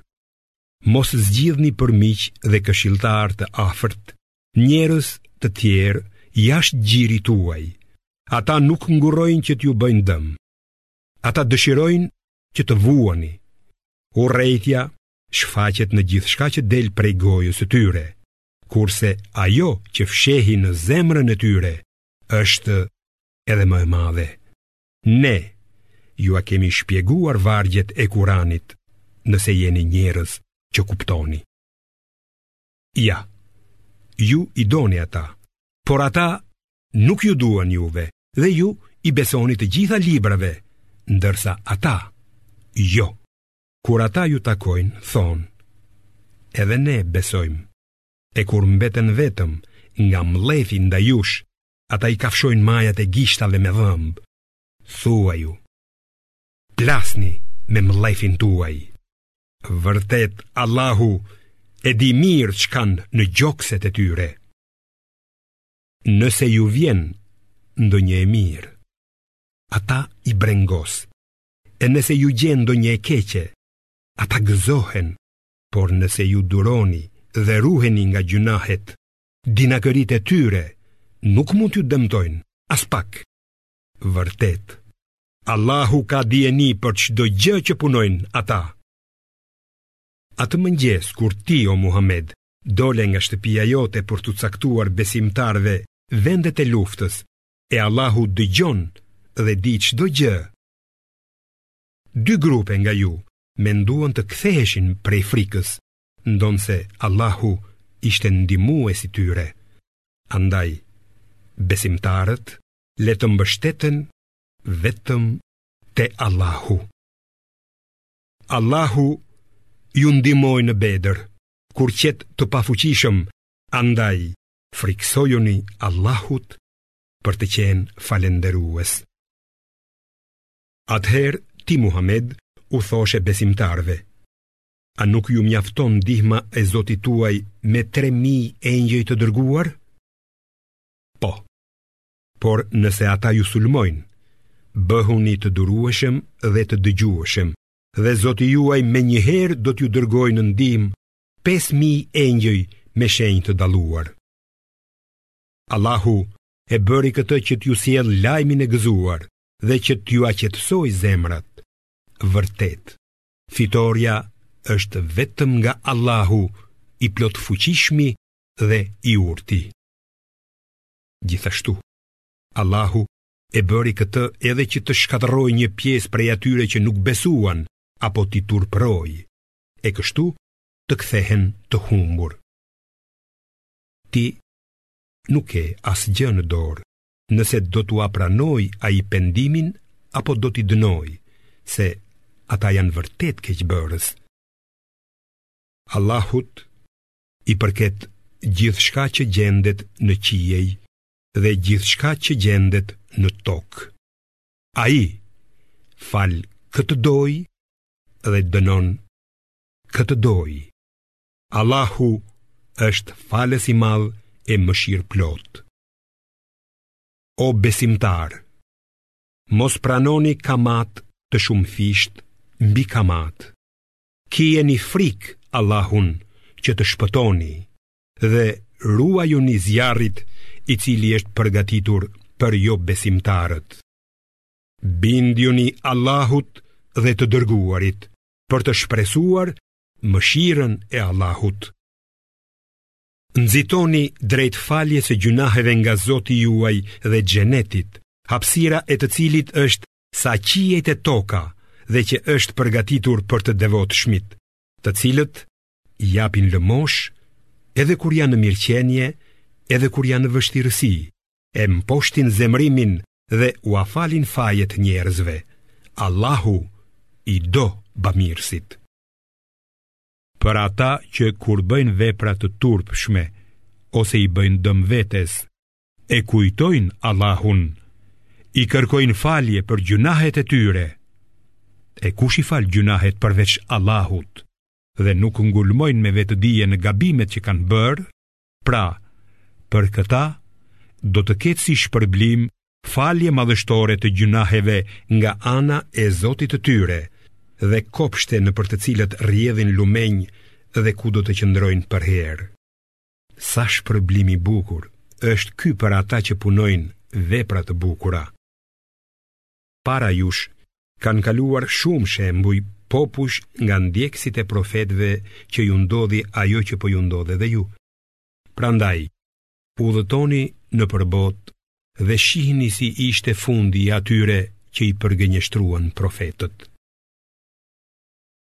mos zgjidhni për miq dhe këshilltarë të afërt, njerëz të tjerë jashtë gjirit tuaj. Ata nuk ngurrojnë që t'ju bëjnë dëm. Ata dëshirojnë që të vuani. Urrejtja shfaqet në gjithçka që del prej gojës të tyre. kurse ajo që fshehin në zemrën e tyre është edhe më e madhe. Ne jua kemi shpjeguar vargjet e Kuranit nëse jeni njerëz që kuptoni. Ja, ju i doni ata, por ata nuk ju duan juve dhe ju i besoni të gjitha librave, ndërsa ata jo. Kur ata ju takojnë, thonë, edhe ne besojmë, e kur mbeten vetëm nga mllefi ndaj jush, ata i kafshojnë majat e gishtave me dhëmbë, thuaju, plasni me mllefin tuaj, vërtet Allahu e di mirë ç'kanë në gjokset e tyre. Nëse ju vjen ndonjë e mirë, ata i brengos, e nëse ju gjen ndonjë e keqe, ata gëzohen, por nëse ju duroni dhe ruheni nga gjynahet, dinakëritë e tyre nuk mund t'ju dëmtojnë, aspak. Vërtet, Allahu ka dijeni për çdo gjë që punojnë ata. Atë mëngjes kur ti o Muhamed dole nga shtëpia jote për t'u caktuar besimtarëve vendet e luftës, E Allahu dëgjon dhe di çdo gjë. Dy grupe nga ju menduan të ktheheshin prej frikës, ndonëse Allahu ishte ndihmues i tyre. Andaj, besimtarët le të mbështeten vetëm te Allahu. Allahu ju ndihmoi në Bedër, kur qetë të pafuqishëm, andaj Frikësojuni Allahut për të qenë falënderues. Atëherë ti Muhammed u thoshe besimtarëve, a nuk ju mjafton ndihma e Zotit tuaj me 3.000 engjëj të dërguar? Po, por nëse ata ju sulmojnë, bëhuni të durueshëm dhe të dëgjueshëm, dhe Zoti juaj menjëherë do t'ju dërgojë në ndihmë 5000 engjëj me shenja të dalluara. Allahu e bëri këtë që t'ju sjellë lajmin e gëzuar dhe që t'jua qetësojë zemrat. Vërtet, fitorja është vetëm nga Allahu i plotfuqishmi dhe i urti. Gjithashtu, Allahu e bëri këtë edhe që të shkatërrojë një pjesë prej atyre që nuk besuan apo t'i turpërojë, e kështu të kthehen të humbur. Ti nuk ke asgjë në dorë, nëse do t'ua pranojë ai pendimin, apo do t'i dënojë, se ata janë vërtet keqbërës. Allahut i përket gjithçka që gjendet në qiej dhe gjithçka që gjendet në tokë. Ai fal kë të dojë, dhe dënon kë të dojë. Allahu është falës i madh e mëshirëplotë. O besimtarë, mos pranoni kamatë të shumëfishtë mbi kamatë. Kijeni frikë Allahun që të shpëtoni dhe ruajuni zjarrit i cili është përgatitur për jobesimtarët. Bindjuni Allahut dhe të dërguarit për të shpresuar mëshirën e Allahut. Nxitoni drejt faljes së gjynaheve nga Zoti juaj dhe xhenetit, hapësira e të cilit është sa qiejt e toka dhe që është përgatitur për të devotshmit, të cilët japin lëmoshë edhe kur janë në mirëqenie, edhe kur janë në vështirësi. e mposhtin zemërimin dhe ua falin fajet njerëzve. Allahu i do bamirësit. Për ata që kur bëjnë vepra të turpshme ose i bëjnë dëm vetes, e kujtojnë Allahun, i kërkojnë falje për gjynahet e tyre. E kush i fal gjynahet përveç Allahut dhe nuk ngulmojnë me vetëdije në gabimet që kanë bërë, Pra, për këta do të ketë si shpërblim falje madhështore të gjynaheve nga ana e Zotit të tyre dhe kopshte nëpër të cilët rrjedhin lumenj dhe ku do të qëndrojnë përherë. Sa shpërblim i bukur është ky për ata që punojnë vepra të bukura. Para jush kanë kaluar shumë shembuj popujsh nga ndjekësit e profetëve që u ndodhi ajo që po ju ndodh edhe ju. Prandaj, udhëtoni nëpër botë dhe shihni si ishte fundi i atyre që i përgënjeshtruan profetët.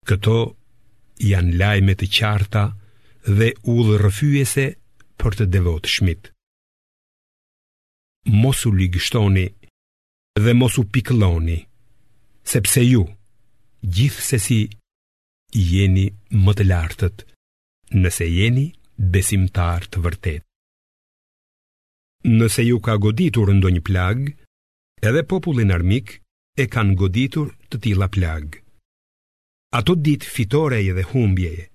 Këto janë lajme të qarta dhe udhërrëfyese për të devotshmit. Mos u ligështoni Dhe mos u pikëlloni, sepse ju, gjithsesi, jeni më të lartët, nëse jeni besimtarë të vërtetë. Nëse ju ka goditur ndonjë plagë, edhe popullin armik e kanë goditur të tilla plagë. Ato ditë fitoreje dhe humbjeje,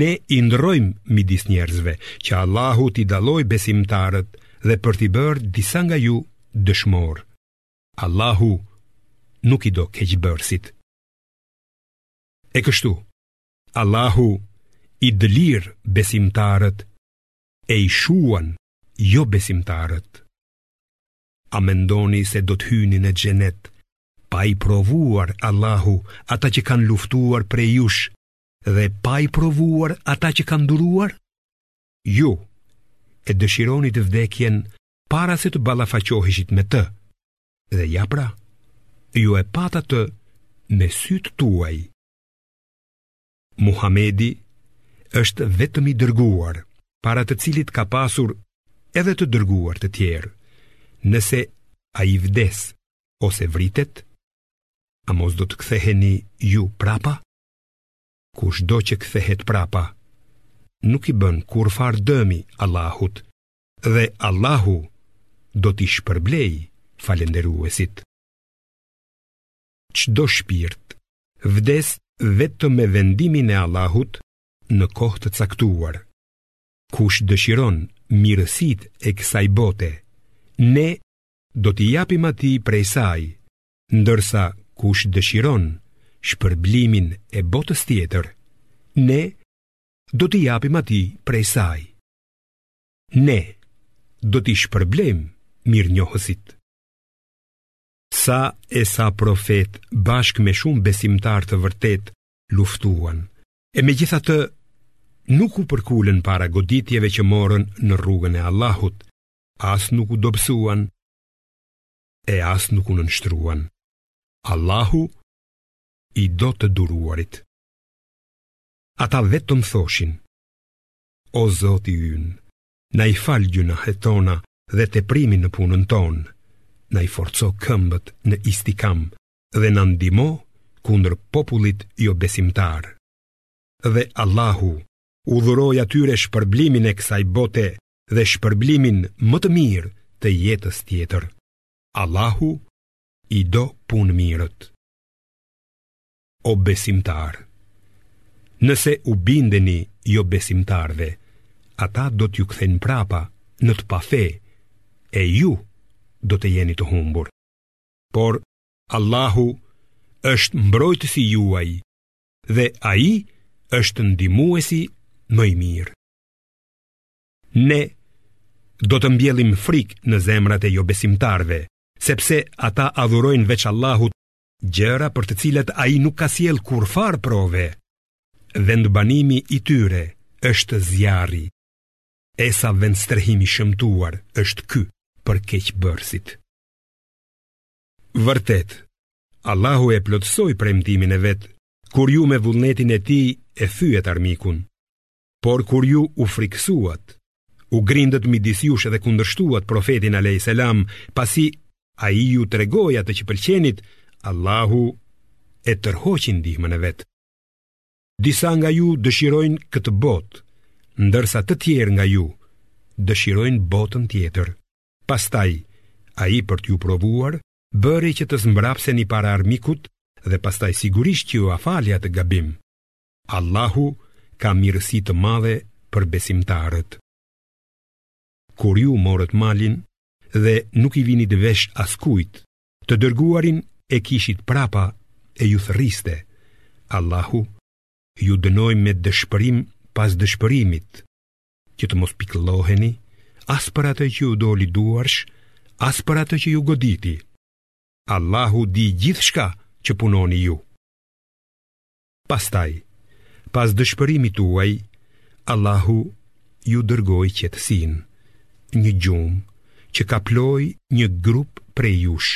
ne i ndërrojmë midis njerëzve që Allahu t'i dallojë besimtarët dhe për t'i bërë disa nga ju dëshmorë. Allahu nuk i do keqbërësit. E kështu, Allahu i dëlir besimtarët e i shuan jobesimtarët. A mendoni se do të hyni në xhenet pa i provuar Allahu ata që kanë luftuar prej jush dhe pa i provuar ata që kanë duruar? Ju e dëshironit vdekjen para se të ballafaqoheshit me të. Dhe ja pra, ju e patët me sytë tuaj. Muhamedi është vetëm i dërguar, para të cilit ka pasur edhe të dërguar të tjerë. Nëse ai vdes ose vritet, a mos do të ktheheni ju prapa? Kushdo që kthehet prapa, nuk i bën kurrfarë dëmi Allahut, dhe Allahu do t'i shpërblejë falënderuesit. Çdo shpirt vdes vetëm me vendimin e Allahut në kohë të caktuar. Kush dëshiron mirësitë e kësaj bote, ne do t'i japim atij prej saj, ndërsa kush dëshiron shpërblimin e botës tjetër, ne do t'i japim atij prej saj. Ne do t'i shpërblejmë mirënjohësit. sa e sa profetë bashkë me shumë besimtarë të vërtetë luftuan. E megjithatë nuk u përkulën para goditjeve që morën në rrugën e Allahut, as nuk u dobësuan e as nuk u nënshtruan. Allahu i do të duruarit. Ata vetëm thoshin, o Zoti ynë, Na i fal gjynahet tona dhe teprimin në punën tonë. Na i forco këmbët në istikam dhe na ndihmo kundër popullit jobesimtar. Dhe Allahu u dhuroi atyre shpërblimin e kësaj bote dhe shpërblimin më të mirë të jetës tjetër. Allahu i do punëmirët. O besimtarë, nëse u bindeni jobesimtarëve, ata do t'ju kthejnë prapa në të pafe, e ju do të jeni të humbur. Por, Allahu është mbrojtësi juaj dhe ai është ndihmuesi më i mirë. Ne do të mbjellim frikë në zemrat e jobesimtarëve, sepse ata adhurojnë veç Allahut gjëra për të cilat ai nuk ka sjellë kurrfarë prove. Vendbanimi i tyre është zjarri. E sa vendstrehim i shëmtuar është ky për keqbërësit. Vërtet, Allahu e plotësoi premtimin e vet kur ju me vullnetin e tij e thyet armikun. Por kur ju u frikësuat, u grindët midis jush dhe kundërshtuat profetin alejhi selam, pasi ai ju tregoi atë që pëlqenit, Allahu e tërhoqi ndihmën e vet. Disa nga ju dëshirojnë këtë botë, ndërsa të tjerë nga ju dëshirojnë botën tjetër. Pastaj, ai për t'ju provuar, bëri që të zmbrapseni para armikut dhe pastaj sigurisht që jua fali atë gabim. Allahu ka mirësi të madhe për besimtarët. Kur ju morët malin dhe nuk i vinit vesh askujt, të dërguarin e kishit prapa e ju thërriste. Allahu ju dënoi me dëshpërim pas dëshpërimit, që të mos pikëlloheni, as për atë që ju doli duarsh, as për atë që ju goditi. Allahu di gjithçka që punoni ju. Pastaj, pas dëshpërimit tuaj, Allahu ju dërgoi qetësinë, një gjumë që kaploi një grup prej jush,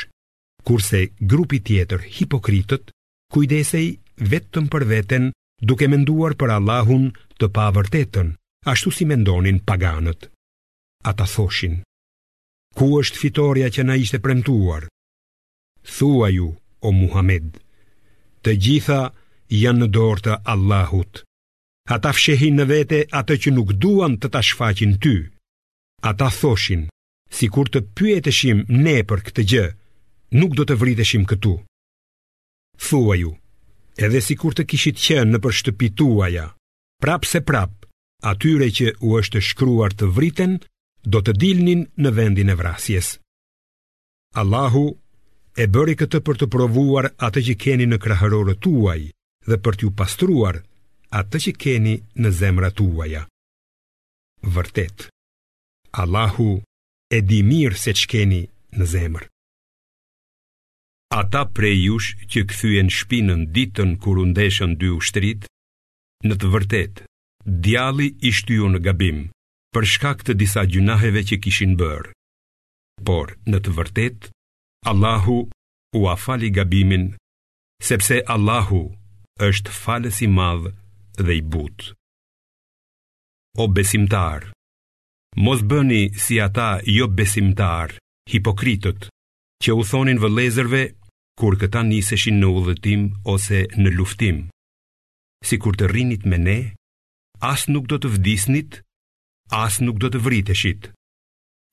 kurse grupi tjetër hipokritët kujdesej vetëm për veten duke menduar për Allahun të pavërtetën, ashtu si mendonin paganët. Ata thoshin: Ku është fitorja që na ishte premtuar? Thuaju, o Muhammed, të gjitha janë në dorë të Allahut. Ata fshehin në vete atë që nuk duan të ta shfaqin ty. Ata thoshin, sikur të pyeteshim ne për këtë gjë, nuk do të vriteshim këtu. Thuaju, edhe sikur të kishit qenë nëpër shtëpitë tuaja, prapëseprapë, atyre që u është shkruar të vriten, do të dilnin në vendin e vrasjes. Allahu e bëri këtë për të provuar atë që keni në kraharorët tuaj dhe për t'ju pastruar atë që keni në zemrat tuaja. Vërtet, Allahu e di mirë se ç'keni në zemër. Ata prej jush që kthyen shpinën ditën kur u ndeshën dy ushtritë, në të vërtetë, djalli i shtyu në gabim, për shkak të disa gjynaheve që kishin bërë. Por, në të vërtetë, Allahu ua fali gabimin, sepse Allahu është falës i madh dhe i butë. O besimtarë, mos bëni si ata jobesimtarë, hipokritët, që u thonin vëllezërve kur këta niseshin në udhëtim ose në luftim. Sikur të rrinit me ne, as nuk do të vdisnit, as nuk do të vriteshit.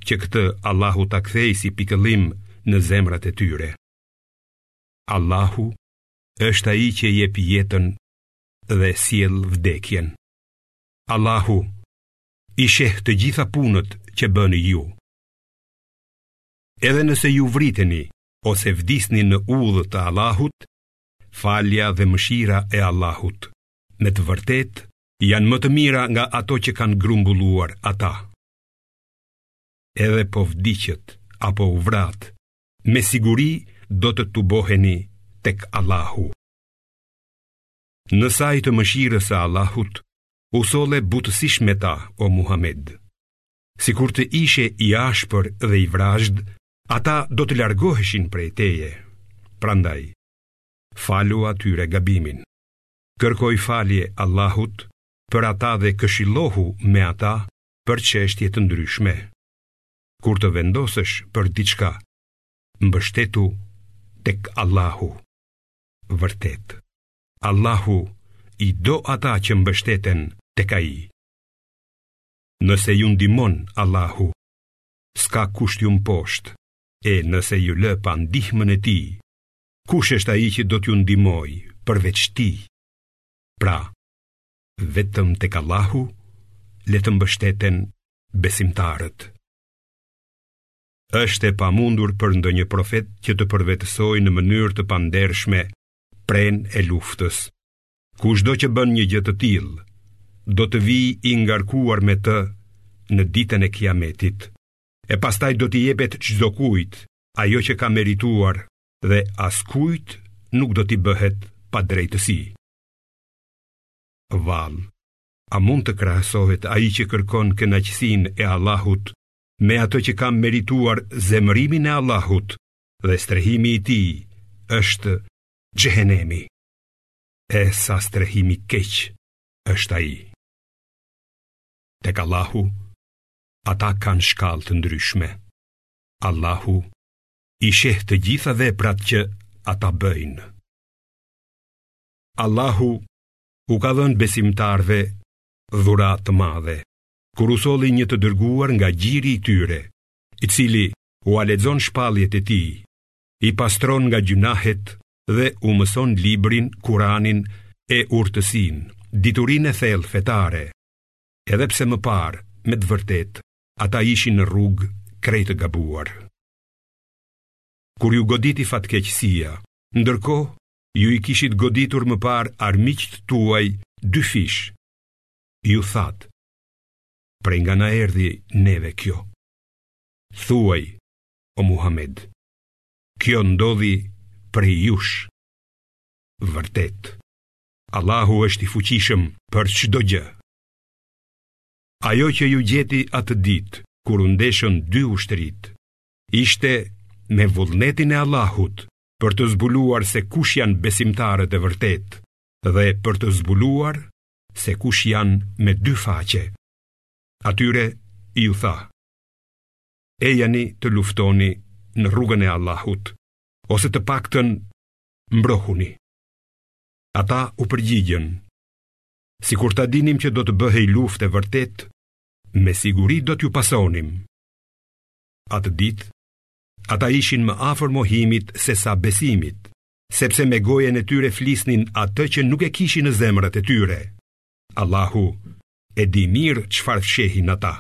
që këtë Allahu ta kthejë si pikëllim në zemrat e tyre. Allahu është ai që jep jetën dhe sjell vdekjen. Allahu i sheh të gjitha punët që bëni ju. Edhe nëse ju vriteni ose vdisni në udhë të Allahut, falja dhe mëshira e Allahut, me të vërtetë, janë më të mira nga ato që kanë grumbulluar ata. Edhe po vdiqët apo u vratë, me siguri do të tuboheni tek Allahu. Në sajë të mëshirës së Allahut, u solle butësish me ta, o Muhammed. Sikur të ishe i ashpër dhe i vrazhdë, ata do të largoheshin prej teje. Prandaj, falu atyre gabimin. Kërkoji falje Allahut për ata dhe këshillohu me ata për çështje të ndryshme. Kur të vendosësh për diçka, mbështetu tek Allahu. Vërtet, Allahu i do ata që mbështeten tek ai. Nëse ju ndihmon Allahu, s'ka kush t'ju mposhtë, e nëse ju lë pa ndihmën e tij, kush është ai që do t'ju ndihmojë përveç tij? Pra, Vetëm tek Allahu le të mbështeten besimtarët. Është e pamundur për ndonjë profet që të përvetësojë në mënyrë të pandershme prenë e luftës. Kushdo që bën një gjë të tillë, do të vijë i ngarkuar me të në ditën e Kiametit. E pastaj do t'i jepet çdokujt ajo që ka merituar dhe askujt nuk do t'i bëhet padrejtësi. Vallë, a mund të krahasohet ai që kërkon kënaqësinë e Allahut me atë që ka merituar zemërimin e Allahut dhe strehimi i tij është xhehenemi. E sa strehim i keq është ai. Tek Allahu ata kanë shkallë të ndryshme. Allahu i sheh të gjitha veprat që ata bëjnë. Allahu u ka dhënë besimtarëve dhuratë të madhe, kur u soli një të dërguar nga gjiri i tyre, i cili ua lexon shpalljet e tij, i pastron nga gjynahet dhe u mëson librin, kuranin e urtësinë, diturinë e thellë fetare, edhe pse më parë, me të vërtetë, ata ishin në rrugë krejt të gabuar. Kur ju goditi fatkeqësia, ndërkohë ju i kishit goditur më parë armiqtë tuaj dyfish. Ju thatë, prej nga na erdhi neve kjo. Thuaj, o Muhamed, kjo ndodhi prej jush. Vërtet, Allahu është i fuqishëm për çdo gjë. Ajo që ju gjeti atë ditë kur u ndeshën dy ushtritë, ishte me vullnetin e Allahut për të zbuluar se kush janë besimtarët e vërtetë dhe për të zbuluar se kush janë me dy faqe. Atyre iu tha, ejani të luftoni në rrugën e Allahut, ose të paktën mbrohuni. Ata u përgjigjën, sikur ta dinim që do të bëhej luftë e vërtetë, me siguri do t'ju pasonim. Atë ditë, Ata ishin më afër mohimit sesa besimit, sepse me gojën e tyre flisnin atë që nuk e kishin në zemrat e tyre. Allahu e di mirë çfarë fshehin ata.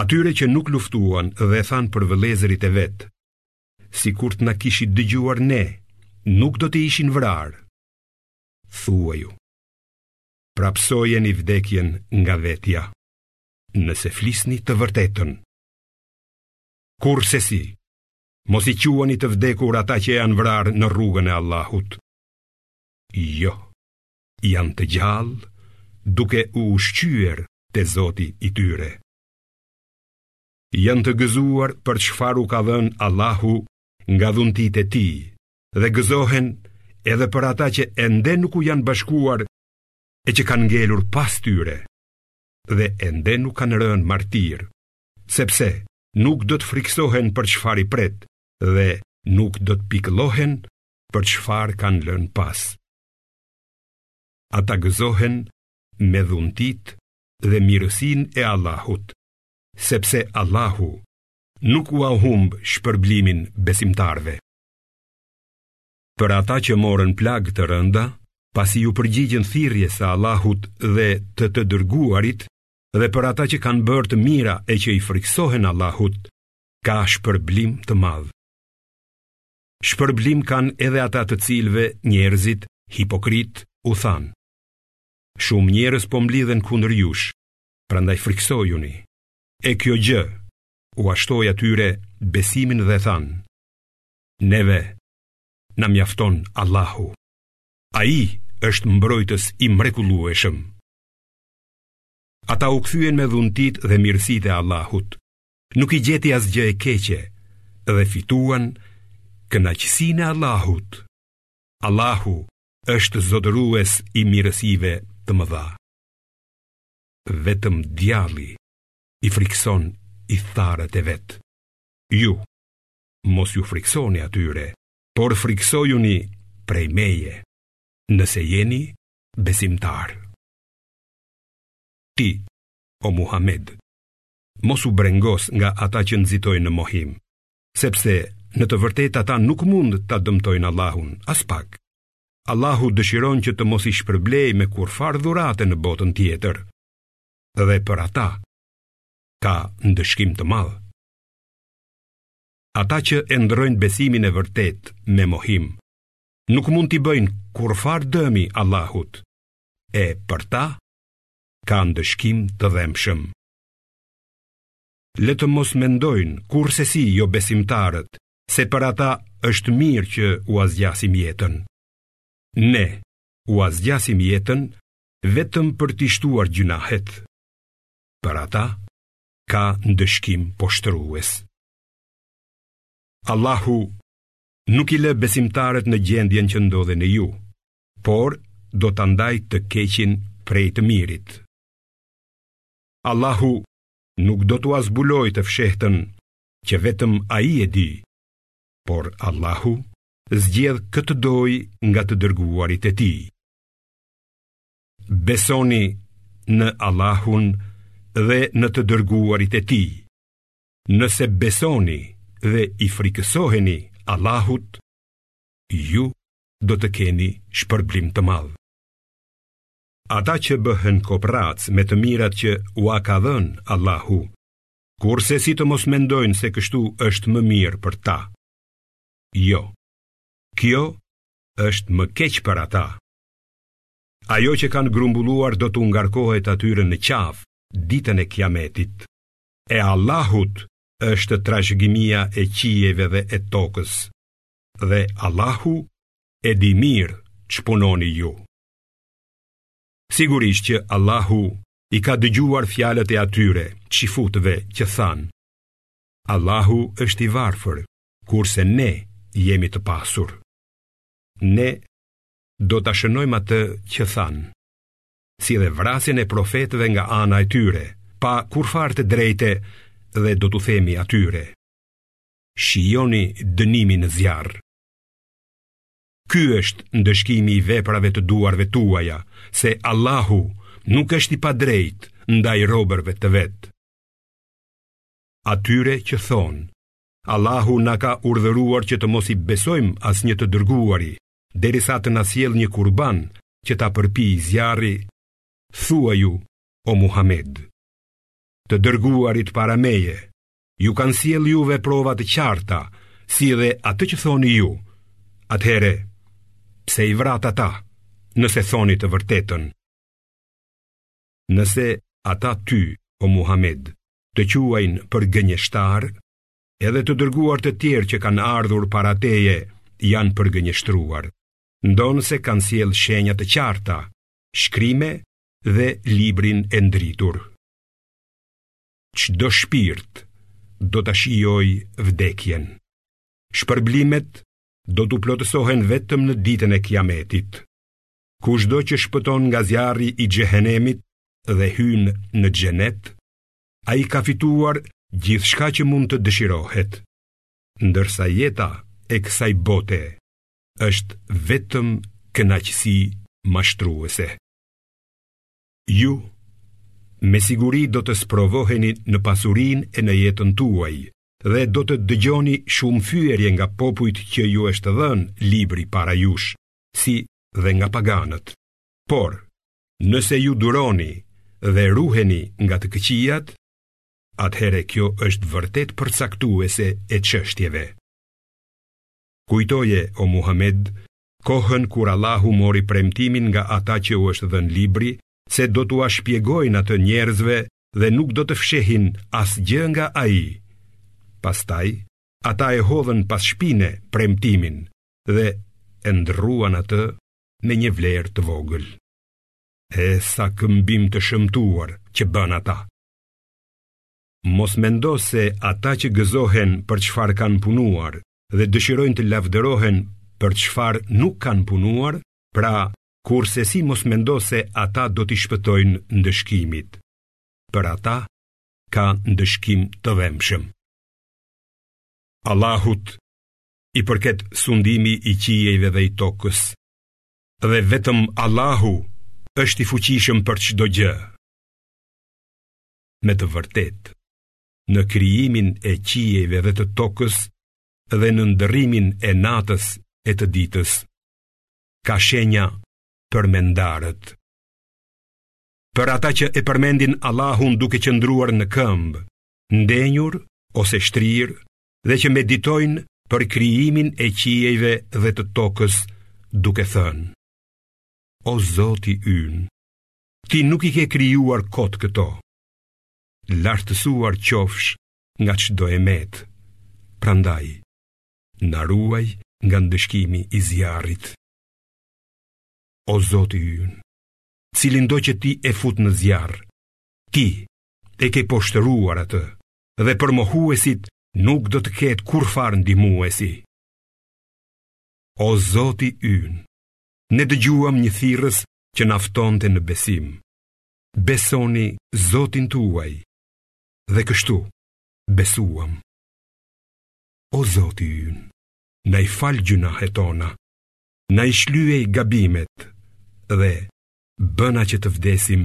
Atyre që nuk luftuan dhe thanë për vëllezërit e vet, sikur të na kishin dëgjuar ne, nuk do të ishin vrarë. Thuaju. Prapësojeni vdekjen nga vetja, nëse flisni të vërtetën. Kurrsesi, mos i quani të vdekur ata që janë vrarë në rrugën e Allahut. Jo, janë të gjallë duke u ushqyer te zoti i tyre. Janë të gëzuar për çfarë u ka dhënë Allahu nga dhuntitë e tij dhe gëzohen edhe për ata që ende nuk u janë bashkuar e që kanë ngelur pas tyre dhe ende nuk kanë rënë martirë sepse nuk do të frikësohen për çfarë i pret dhe nuk do të pikëllohen për çfarë kanë lënë pas. Ata gëzohen me dhuntitë dhe mirësinë e Allahut, sepse Allahu nuk ua humb shpërblimin besimtarëve. Për ata që morën plagë të rënda, pasi iu përgjigjën thirrjes së Allahut dhe të të dërguarit, dhe për ata që kanë bërë të mira e që i frikësohen Allahut, ka shpërblim të madh. Shpërblim kanë edhe ata të cilëve njerëzit hipokritë u thanë. Shumë njerëz po mblidhen kundër jush, prandaj frikësojuni. E kjo gjë ua shtoi atyre besimin dhe thanë: Neve na mjafton Allahu. Ai është mbrojtës i mrekullueshëm. Ata u kthyen me dhuntitë dhe mirësitë e Allahut, nuk i gjeti asgjë e keqe dhe fituan kënaqësinë e Allahut. Allahu është zotërues i mirësive të mëdha. Vetëm djalli i frikëson ithtarët e vet. Ju, mos iu frikësoni atyre, por frikësojuni prej meje, nëse jeni besimtarë. Ti, o Muhamed, mos u brengos nga ata që nxitojnë në mohim, sepse në të vërtetë ata nuk mund ta dëmtojnë Allahun aspak. Allahu dëshiron që të mos i shpërblejë me kurrfarë dhurate në botën tjetër. Dhe për ata ka ndëshkim të madh. Ata që e ndërrojnë besimin e vërtetë me mohim, nuk mund t'i bëjnë kurrfarë dëmi Allahut, e për ta ka ndëshkim të dhembshëm. Le të mos mendojnë kurrsesi jobesimtarët se për ata është mirë që ua zgjasim jetën. Ne ua zgjasim jetën vetëm për t'i shtuar gjynahet. Për ata ka ndëshkim poshtërues. Allahu nuk i lë besimtarët në gjendjen që ndodheni ju. por do ta ndajë të keqin prej të mirit. Allahu nuk do t'ua zbulojë të fshehtën që vetëm ai e di, por Allahu zgjedh kë të dojë nga të dërguarit e tij. Besoni në Allahun dhe në të dërguarit e tij. Nëse besoni dhe i frikësoheni Allahut, ju do të keni shpërblim të madh. Ata që bëhen koprracë me të mirat që ua ka dhënë Allahu, kurrsesi të mos mendojnë se kështu është më mirë për ta. Jo, kjo është më keq për ata. Ajo që kanë grumbulluar do t'u ngarkohet atyre në qafë, ditën e kiametit. E Allahut është trashëgimia e qiejve dhe e tokës. dhe Allahu e di mirë ç'punoni ju. Sigurisht që Allahu i ka dëgjuar fjalët e atyre çifutëve që thanë, Allahu është i varfër, kurse ne jemi të pasur. Ne do ta shënojmë atë që thanë, si dhe vrasjen e profetëve nga ana e tyre, pa kurrfarë të drejte dhe do t'u themi atyre. Shijoni dënimin në zjarr. Ky është ndëshkimi i veprave të duarve tuaja, se Allahu nuk është i padrejtë ndaj robërve të vet. Atyre që thonë, Allahu na ka urdhëruar që të mos i besojmë asnjë të dërguari, derisa të na sjellë një kurban që ta përpijë zjarri, thuaju o Muhamed. Të dërguarit para meje Ju kanë sjellë juve prova të qarta, si dhe atë që thoni ju. Atëherë, pse i vratë ata, nëse thoni të vërtetën? Nëse ata ty, o Muhamed, të quajnë për gënjeshtar, edhe të dërguar të tjerë që kanë ardhur para teje janë përgënjeshtruar, ndonëse kanë sjellë shenja të qarta, shkrime dhe librin e ndritur. Çdo shpirt do ta shijojë vdekjen. Shpërblimet do t'u plotësohen vetëm në ditën e kiametit. Kushdo që shpëton nga zjarri i xhehenemit dhe hyn në xhenet, ai ka fituar gjithçka që mund të dëshirohet. Ndërsa jeta e kësaj bote është vetëm kënaqësi mashtruese. Ju, me siguri do të sprovoheni në pasurinë e në jetën tuaj, dhe do të dëgjoni shumë fyerje nga popujt që ju është dhënë libri para jush, si dhe nga paganët. Por, nëse ju duroni dhe ruheni nga të këqijat, atëherë kjo është vërtet përcaktuese e çështjeve. Kujtoje, o Muhammed, kohën kur Allahu mori premtimin nga ata që u është dhënë libri se do t'ua shpjegojnë atë njerëzve dhe nuk do të fshehin asgjë nga ai. Pastaj ata e hodhën pas shpine premtimin dhe e ndërruan atë me një vlerë të vogël. E sa këmbim të shëmtuar që bënë ata. Mos mendo se ata që gëzohen për çfarë kanë punuar dhe dëshirojnë të lavdërohen për çfarë nuk kanë punuar, pra kurrsesi mos mendo se ata do t'i shpëtojnë ndëshkimit. Për ata ka ndëshkim të dhembshëm. Allahut i përket sundimi i qiejve dhe i tokës, dhe vetëm Allahu është i fuqishëm për çdo gjë. Me të vërtetë, në krijimin e qiejve dhe të tokës dhe në ndërrimin e natës e të ditës, ka shenja për mendarët. Për ata që e përmendin Allahun duke qëndruar në këmbë, ndenjur ose shtrirë dhe që meditojnë për krijimin e qiejve dhe të tokës duke thënë: O Zoti ynë, ti nuk i ke krijuar kot këto. lartësuar qofsh nga çdo e metë. Prandaj, na ruaj nga ndëshkimi i zjarrit. O Zoti ynë, cilindo që ti e fut në zjarr, ti e ke poshtëruar atë dhe për mohuesit nuk do të ketë kurrfarë ndihmuesi. O Zoti ynë, ne dëgjuam një thirrës që na ftonte në besim. Besoni Zotin tuaj dhe kështu besuam. O Zoti ynë, na i fal gjynahet tona, na i shlyej gabimet dhe bëna që të vdesim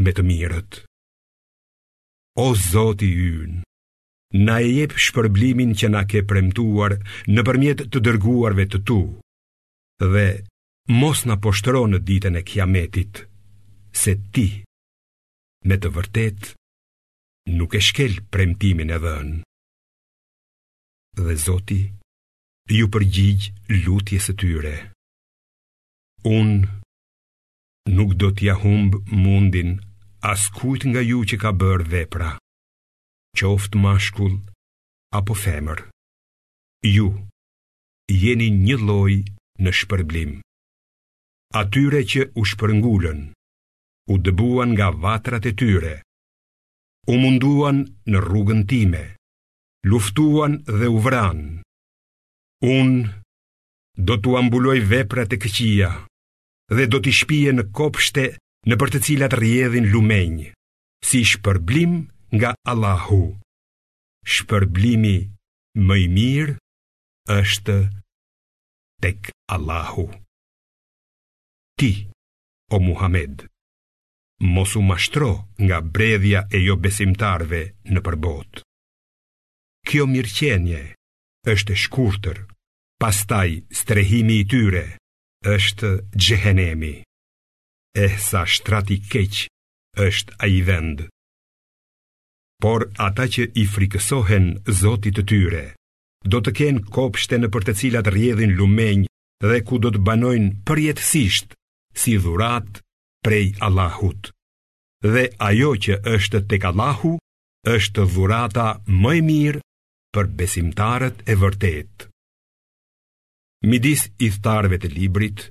me të mirët. O Zoti ynë, na e jep shpërblimin që na ke premtuar nëpërmjet të dërguarve të tu dhe Mos na poshtëro në ditën e Kiametit, se ti, me të vërtetë, nuk e shkel premtimin e dhënë. Dhe Zoti iu përgjigj lutjes së tyre. Unë nuk do t'ia humb mundin askujt nga ju që ka bërë vepra, qoftë mashkull apo femër. Ju, jeni njëlloj në shpërblim. Atyre që u shpërngulën, u dëbuan nga vatrat e tyre, u munduan në rrugën time, luftuan dhe u vranë. Unë do t'ua mbuloj veprat e këqija dhe do t'i shpie në kopshte nëpër të cilat rrjedhin lumenj, si shpërblim nga Allahu. Shpërblimi më i mirë është tek Allahu. Ti, o Muhamed, mos u mashtro nga bredhja e jobesimtarëve nëpër botë. Kjo mirëqenie është e shkurtër, pastaj strehimi i tyre është Xhehenemi. Eh sa shtrat i keq është ai vend. Por ata që i frikësohen Zotit të tyre, do të kenë kopshte nëpër të cilat rrjedhin lumenj dhe ku do të banojnë përjetësisht si dhuratë prej Allahut. Dhe ajo që është tek Allahu është dhurata më e mirë për besimtarët e vërtetë. Midis ithtarëve të librit,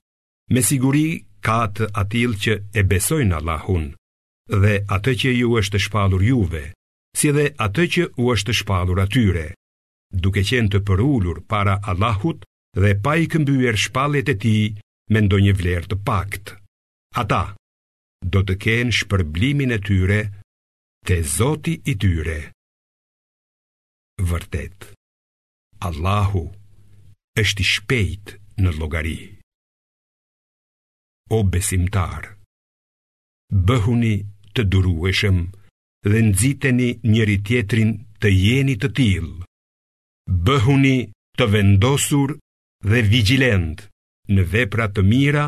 me siguri ka të atillë që e besojnë Allahun dhe atë që ju është shpallur juve, si dhe atë që u është shpallur atyre, duke qenë të përulur para Allahut dhe pa i këmbyer shpalljet e tij me ndonjë vlerë të paktë. Ata do të kenë shpërblimin e tyre te Zoti i tyre. Vërtet, Allahu është i shpejtë në llogari. O besimtarë, bëhuni të durueshëm dhe nxiteni njëri-tjetrin të jeni të tillë. Bëhuni të vendosur dhe vigjilentë në vepra të mira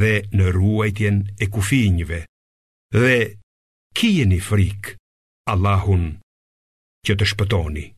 dhe në ruajtjen e kufinjve. Dhe kijeni frikë Allahun që të shpëtoni.